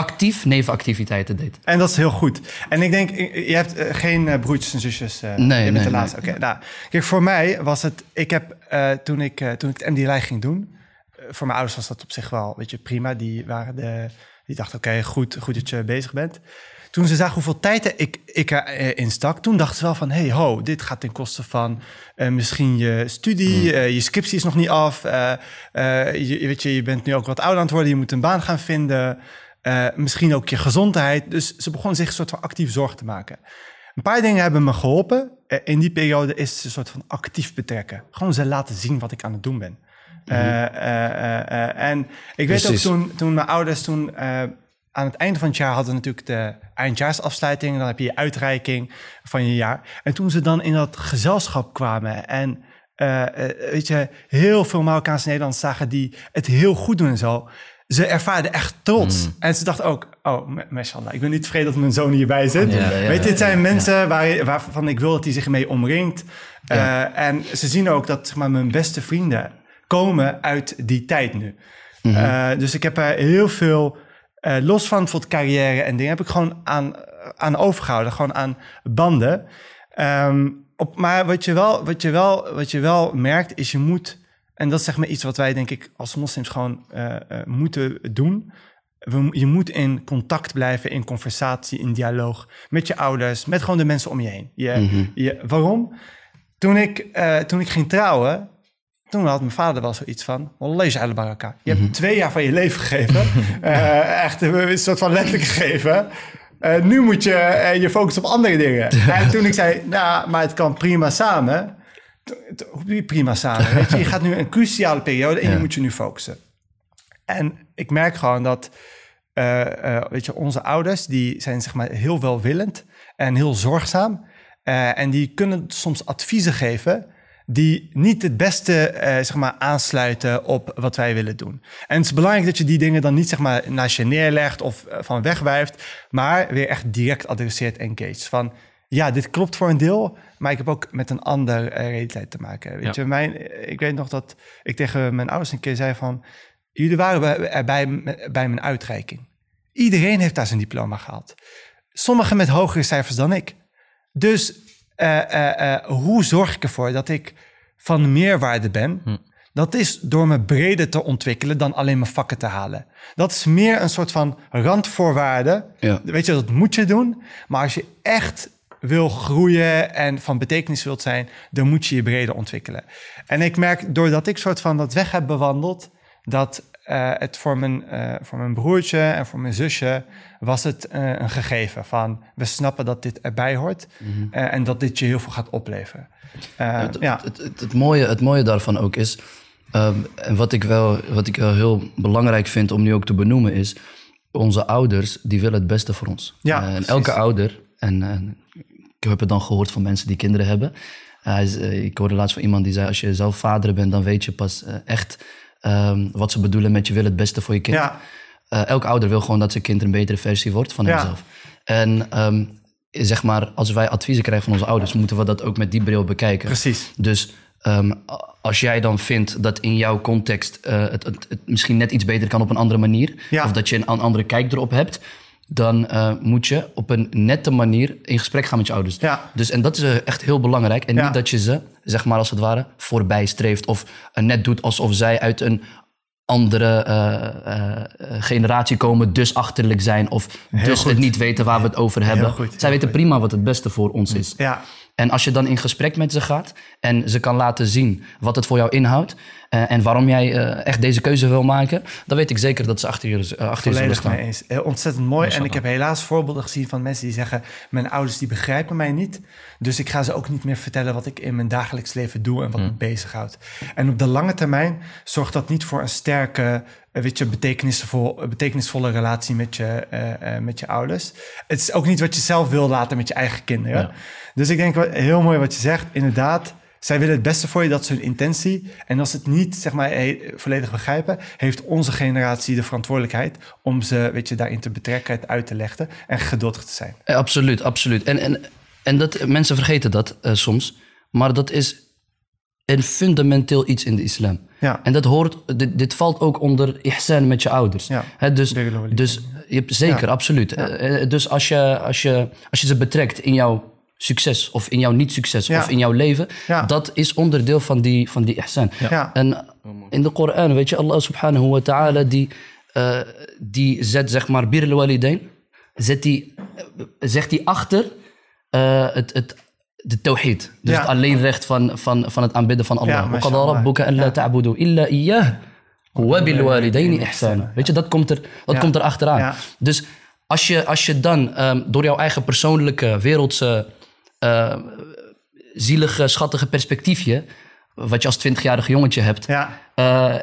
actief nevenactiviteiten deed. En dat is heel goed. En ik denk, je hebt eh, geen eh, broertjes en zusjes. eh, Nee, je bent nee, de nee. laatste. Oké, nou, kijk, voor mij was het... Ik heb, eh, toen, ik, eh, toen ik het MD ging doen... eh, voor mijn ouders was dat op zich wel, weet je, prima. Die waren de... Die dachten, oké, goed, goed dat je bezig bent. Toen ze zagen hoeveel tijd ik, ik erin stak... toen dachten ze wel van, hey, ho, dit gaat ten koste van... eh, misschien je studie, eh, je scriptie is nog niet af. eh, eh, je, weet je, je bent nu ook wat ouder aan het worden. Je moet een baan gaan vinden. Eh, misschien ook je gezondheid. Dus ze begonnen zich een soort van actief zorg te maken. Een paar dingen hebben me geholpen. Eh, in die periode is een soort van actief betrekken. Gewoon ze laten zien wat ik aan het doen ben. Eh, eh, en ik weet ook toen, toen mijn ouders toen... aan het einde van het jaar hadden natuurlijk de eindjaarsafsluiting. Dan heb je je uitreiking van je jaar. En toen ze dan in dat gezelschap kwamen en... weet je, heel veel Marokkaanse Nederlanders zagen die het heel goed doen en zo. Ze ervaarden echt trots. En ze dachten ook, oh, ma- mashallah, ik ben niet tevreden dat mijn zoon hierbij zit. Ja, ja, Weet je, dit zijn ja, mensen waar, waarvan ik wil dat hij zich mee omringt. Eh, en ze zien ook dat zeg maar, mijn beste vrienden komen uit die tijd nu. Eh, dus ik heb er heel veel Eh, los van bijvoorbeeld carrière en dingen heb ik gewoon aan, aan overgehouden. Gewoon aan banden. Ehm, op, maar wat je, wel, wat, je wel, wat je wel merkt is je moet... En dat is zeg maar iets wat wij denk ik als moslims gewoon eh, eh, moeten doen. We, je moet in contact blijven, in conversatie, in dialoog met je ouders, met gewoon de mensen om je heen. Je, Mhm. je, waarom? Toen ik, eh, toen ik ging trouwen, toen had mijn vader wel zoiets van... Wallah yaj'al baraka. Je hebt twee jaar van je leven gegeven. [LAUGHS] Echt een soort van letterlijk gegeven. Nu moet je je focussen op andere dingen. [LAUGHS] En toen ik zei, nou, maar het kan prima samen. Prima samen? Weet je, je gaat nu een cruciale periode en je moet je nu focussen. En ik merk gewoon dat, eh, eh, weet je, onze ouders, die zijn zeg maar heel welwillend en heel zorgzaam. Eh, en die kunnen soms adviezen geven die niet het beste zeg maar, aansluiten op wat wij willen doen. En het is belangrijk dat je die dingen dan niet zeg maar, naast je neerlegt of van wegwijft, maar weer echt direct adresseert en engaged. Van ja, dit klopt voor een deel, maar ik heb ook met een ander eh, realiteit te maken. Weet Ja. je, mijn, ik weet nog dat ik tegen mijn ouders een keer zei van, jullie waren er bij, bij mijn uitreiking. Iedereen heeft daar zijn diploma gehaald. Sommigen met hogere cijfers dan ik. Dus eh, eh, eh, hoe zorg ik ervoor dat ik van meerwaarde ben? Hm. Dat is door me breder te ontwikkelen dan alleen mijn vakken te halen. Dat is meer een soort van randvoorwaarde. Ja. Weet je, dat moet je doen. Maar als je echt wil groeien en van betekenis wilt zijn, dan moet je je breder ontwikkelen. En ik merk doordat ik soort van dat weg heb bewandeld, dat eh, het voor mijn, eh, voor mijn broertje en voor mijn zusje was het eh, een gegeven van we snappen dat dit erbij hoort eh, en dat dit je heel veel gaat opleveren. Het, ja, het, het, het mooie, het mooie daarvan ook is, ehm, en wat ik, wel, wat ik wel heel belangrijk vind om nu ook te benoemen, is onze ouders die willen het beste voor ons. Ja, en elke ouder, en ik heb het dan gehoord van mensen die kinderen hebben. Is, eh, ik hoorde laatst van iemand die zei, als je zelf vader bent, dan weet je pas eh, echt ehm, wat ze bedoelen met je wil het beste voor je kind. ja, Eh, elk ouder wil gewoon dat zijn kind een betere versie wordt van Ja. hemzelf. En ehm, zeg maar, als wij adviezen krijgen van onze ouders, moeten we dat ook met die bril bekijken. precies. Dus ehm, als jij dan vindt dat in jouw context eh, het, het, het misschien net iets beter kan op een andere manier, Ja. of dat je een, an- andere kijk erop hebt, dan eh, moet je op een nette manier in gesprek gaan met je ouders. Ja. Dus, en dat is eh, echt heel belangrijk. En Ja. niet dat je ze, zeg maar als het ware, voorbij streeft of eh, net doet alsof zij uit een andere generatie komen, dus achterlijk zijn of dus goed. het niet weten waar we het over hebben. zij weten goed. prima wat het beste voor ons is. Ja, En als je dan in gesprek met ze gaat en ze kan laten zien wat het voor jou inhoudt eh, en waarom jij eh, echt deze keuze wil maken, dan weet ik zeker dat ze achter je, eh, achter je volledig staan. mee eens. Heel ontzettend mooi. En ik heb helaas voorbeelden gezien van mensen die zeggen... mijn ouders die begrijpen mij niet. Dus ik ga ze ook niet meer vertellen wat ik in mijn dagelijks leven doe... en wat me bezighoudt. En op de lange termijn zorgt dat niet voor een sterke... Weet je, betekenisvol, betekenisvolle relatie met je, met je ouders. Het is ook niet wat je zelf wil laten met je eigen kinderen. Ja. Dus ik denk, heel mooi wat je zegt. Inderdaad, zij willen het beste voor je, dat is hun intentie. En als ze het niet zeg maar, he- volledig begrijpen, heeft onze generatie de verantwoordelijkheid om ze weet je, daarin te betrekken, het uit te leggen en geduldig te zijn. Eh, absoluut, absoluut. En, en, en dat, mensen vergeten dat eh, soms, maar dat is een fundamenteel iets in de islam. Ja. En dat hoort, dit, dit valt ook onder ihsan met je ouders. Ja. Dus, dus je hebt, zeker, Ja. absoluut. Eh, dus als je, als, je, als je ze betrekt in jouw succes of in jouw niet-succes of in jouw leven. Dat is onderdeel van die, van die ihsan. En in de Koran, weet je, Allah subhanahu wa ta'ala, die, uh, die zet zeg maar bir walidain, zet die, eh, zegt die achter eh, het, het, de tawhid. Dus het alleenrecht van, van, van het aanbidden van Allah. Weet je, dat komt er, dat komt er achteraan. Dus als je, als je dan ehm, door jouw eigen persoonlijke wereldse eh, zielige, schattige perspectiefje, wat je als 20-jarige jongetje hebt, Ja, eh,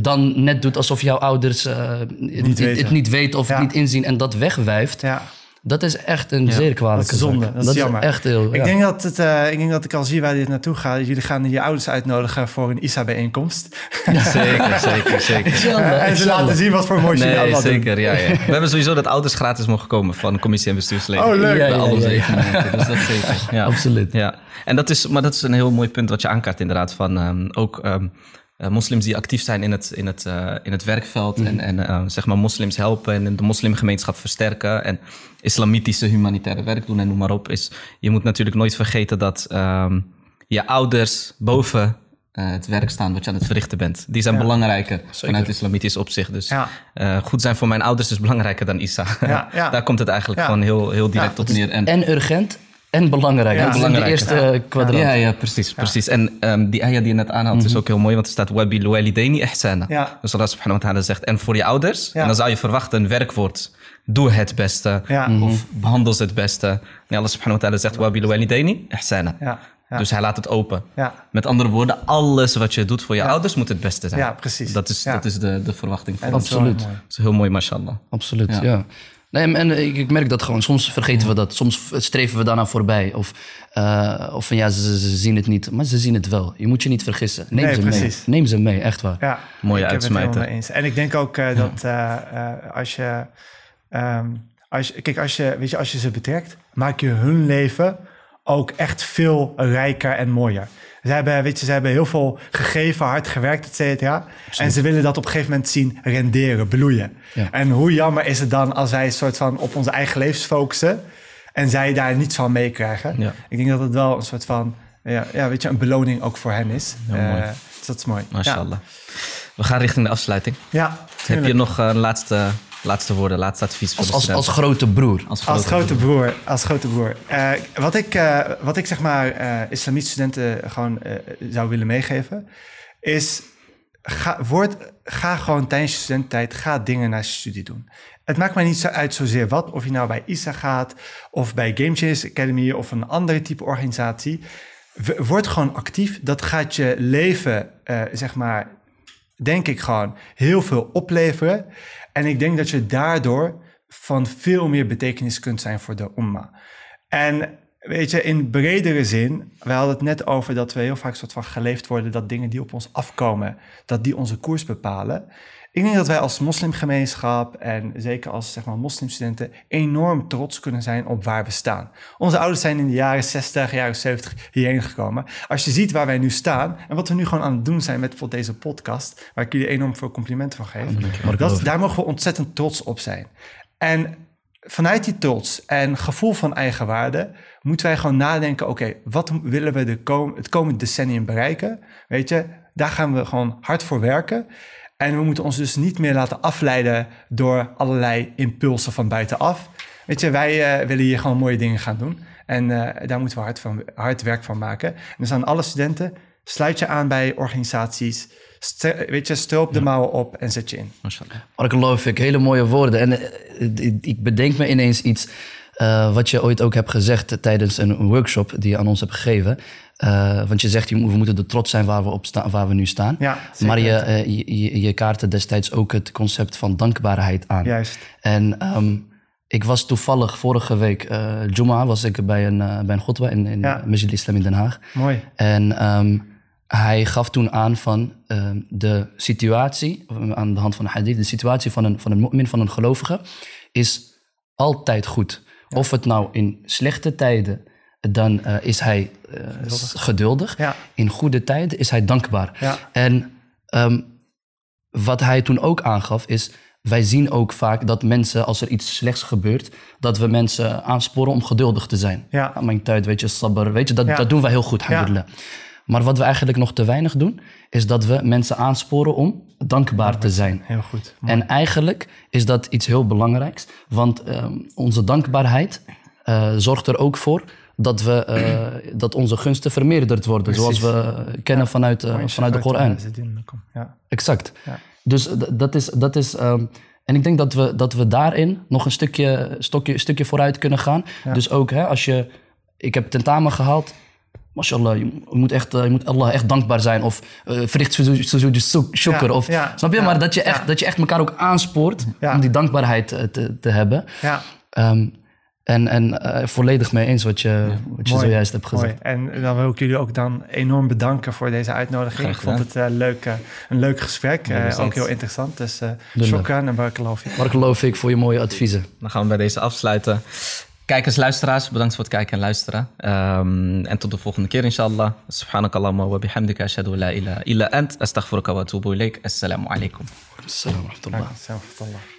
dan net doet alsof jouw ouders eh, het, niet weten of Ja. het niet inzien en dat wegwijft, ja. Dat is echt een zeer kwalijke Dat is zonde, zaak. dat is jammer. echt heel... Ik, ja. denk dat het, eh, ik denk dat ik al zie waar dit naartoe gaat. Jullie gaan je ouders uitnodigen voor een ISA-bijeenkomst. [LAUGHS] Zeker, zeker, zeker. Inshallah, en ze laten zien wat voor moois jullie Nee, allemaal doen. zeker. Ja, ja. We hebben sowieso dat ouders gratis mogen komen van commissie en bestuursleden. Oh, leuk. Ja, Bij ja, al onze ja, ja. evenementen, dus dat zeker. Ja. Absoluut. Ja, en dat is, maar dat is een heel mooi punt wat je aankaart inderdaad. Van ehm, ook ehm, eh, moslims die actief zijn in het, in het, eh, in het werkveld en, en eh, zeg maar moslims helpen en de moslimgemeenschap versterken en islamitische humanitaire werk doen en noem maar op, is je moet natuurlijk nooit vergeten dat ehm, je ouders boven het werk staan wat je aan het verrichten bent. Die zijn belangrijker vanuit islamitisch opzicht. Dus Ja. goed zijn voor mijn ouders is belangrijker dan Isa. Ja. [LAUGHS] Daar komt het eigenlijk gewoon heel, heel direct op neer. En, En urgent en belangrijk. Ja, de eerste ja. kwadrant. ja, ja, precies. precies. En ehm, die ayah die je net aanhaalt is ook heel mooi, want er staat wabil walidaini ihsana. Ja. Dus Allah subhanahu wa ta'ala zegt, en voor je ouders, Ja. en dan zou je verwachten een werkwoord, doe het beste, Ja. of behandel ze het beste. En Allah subhanahu wa ta'ala zegt, wabil walidaini ihsana. Ja, ja. Dus hij laat het open. Ja. Met andere woorden, alles wat je doet voor je ouders moet het beste zijn. Ja, precies. Dat is, Ja. dat is de, de verwachting. Van. Absoluut. Dat is heel mooi, mashallah. Absoluut, ja. Nee, en ik, ik merk dat gewoon. Soms vergeten we dat. Soms streven we daarna voorbij. Of, eh, of van ja, ze, ze zien het niet. Maar ze zien het wel. Je moet je niet vergissen. Neem Nee, ze precies. mee. Neem ze mee, echt waar. Ja, Mooie ik heb het uitsmijter. helemaal mee eens. En ik denk ook eh, dat eh, eh, als je... ehm, als je, kijk, als je, weet je, als je ze betrekt, maak je hun leven ook echt veel rijker en mooier. Ze hebben, weet je, ze hebben heel veel gegeven, hard gewerkt, et cetera. En ze willen dat op een gegeven moment zien renderen, bloeien. Ja. En hoe jammer is het dan als wij een soort van op onze eigen levens focussen... en zij daar niets van meekrijgen. Ja. Ik denk dat het wel een soort van, ja, ja, weet je, een beloning ook voor hen is. Mooi. Eh, dus dat is mooi. Mashallah. We gaan richting de afsluiting. Ja, Heb je nog eh, laatste, laatste woorden, laatste advies voor Als, de als, studenten? als grote broer. Als Als grote broer, als grote broer. Eh, wat, ik, eh, wat ik zeg maar eh islamitische studenten gewoon eh, zou willen meegeven, is ga, word, ga gewoon tijdens je studententijd, ga dingen naast je studie doen. Het maakt mij niet zo uit zozeer wat, of je nou bij ISA gaat, of bij Game Changers Academy, of een andere type organisatie. Word gewoon actief. Dat gaat je leven, eh, zeg maar, denk ik gewoon heel veel opleveren. En ik denk dat je daardoor van veel meer betekenis kunt zijn voor de umma. En weet je, in bredere zin, we hadden het net over dat we heel vaak soort van geleefd worden dat dingen die op ons afkomen, dat die onze koers bepalen. Ik denk dat wij als moslimgemeenschap en zeker als zeg maar, moslimstudenten enorm trots kunnen zijn op waar we staan. Onze ouders zijn in de jaren 60, jaren 70 hierheen gekomen. Als je ziet waar wij nu staan en wat we nu gewoon aan het doen zijn met bijvoorbeeld deze podcast, waar ik jullie enorm veel complimenten van geef, dat, daar mogen we ontzettend trots op zijn. En vanuit die trots en gevoel van eigenwaarde moeten wij gewoon nadenken: oké, wat willen we de kom het komende decennium bereiken? Weet je, daar gaan we gewoon hard voor werken. En we moeten ons dus niet meer laten afleiden door allerlei impulsen van buitenaf. Weet je, wij eh, willen hier gewoon mooie dingen gaan doen. En eh, daar moeten we hard, van, hard werk van maken. En dus aan alle studenten, sluit je aan bij organisaties. Weet je, stroop de mouwen op en zet je in. Mashallah. Barakallahu fik, hele mooie woorden. En eh, ik bedenk me ineens iets eh, wat je ooit ook hebt gezegd tijdens een workshop die je aan ons hebt gegeven. Eh, want je zegt, we moeten er trots zijn waar we, op staan, waar we nu staan. Ja, maar je, eh, je, je, je kaartte destijds ook het concept van dankbaarheid aan. Juist. En ehm, ik was toevallig vorige week, Juma, was ik bij een, bij een khutbah in, in Ja. Masjid Islam in Den Haag. Mooi. En ehm, hij gaf toen aan van ehm, de situatie, aan de hand van een hadith, de situatie van een, van een mu'min, van een gelovige, is altijd goed. Of het nou in slechte tijden, dan eh, is hij eh, geduldig. Ja. In goede tijden is hij dankbaar. Ja. En ehm, wat hij toen ook aangaf is, wij zien ook vaak dat mensen, als er iets slechts gebeurt, dat we mensen aansporen om geduldig te zijn. Ja. Ah, Mijn tijd, weet je, sabber, weet je, dat, dat doen wij heel goed, alhamdulillah. Maar wat we eigenlijk nog te weinig doen, is dat we mensen aansporen om dankbaar te zijn. Heel goed. Mooi. En eigenlijk is dat iets heel belangrijks, want ehm, onze dankbaarheid eh, zorgt er ook voor dat, we, eh, dat onze gunsten vermeerderd worden, zoals we kennen vanuit, eh, vanuit de Koran. Ja. Exact. Ja. Dus dat is. Dat is ehm, en ik denk dat we, dat we daarin nog een stukje, stokje, stukje vooruit kunnen gaan. Dus ook hè, als je. Ik heb tentamen gehaald. Mashallah, je moet, echt, eh, je moet Allah echt dankbaar zijn. Of uh, verricht sujud shukr. Of, ja, snap je? ja, maar dat je, echt, ja. dat je echt elkaar ook aanspoort Ja. om die dankbaarheid eh, te, te hebben. ja. Ehm, en en eh, volledig mee eens wat je, wat je Mooi, zojuist hebt gezegd. Mooi. En dan wil ik jullie ook dan enorm bedanken voor deze uitnodiging. Ik vond het eh, leuk, eh, een leuk gesprek. eh, ook heel interessant. Dus uh, shukran en barakallahu fik. Maar geloof ik voor je mooie adviezen. Dan gaan we bij deze afsluiten. Kijkers, luisteraars, bedankt voor het kijken en luisteren. Ehm, en tot de volgende keer, inshallah. Subhanakallahumma wa bihamdika ashhadu an la ilaha illa ant. Astaghfiruka wa atubu ilaik. Assalamu alaikum. Assalamu alaikum. Assalamu alaikum.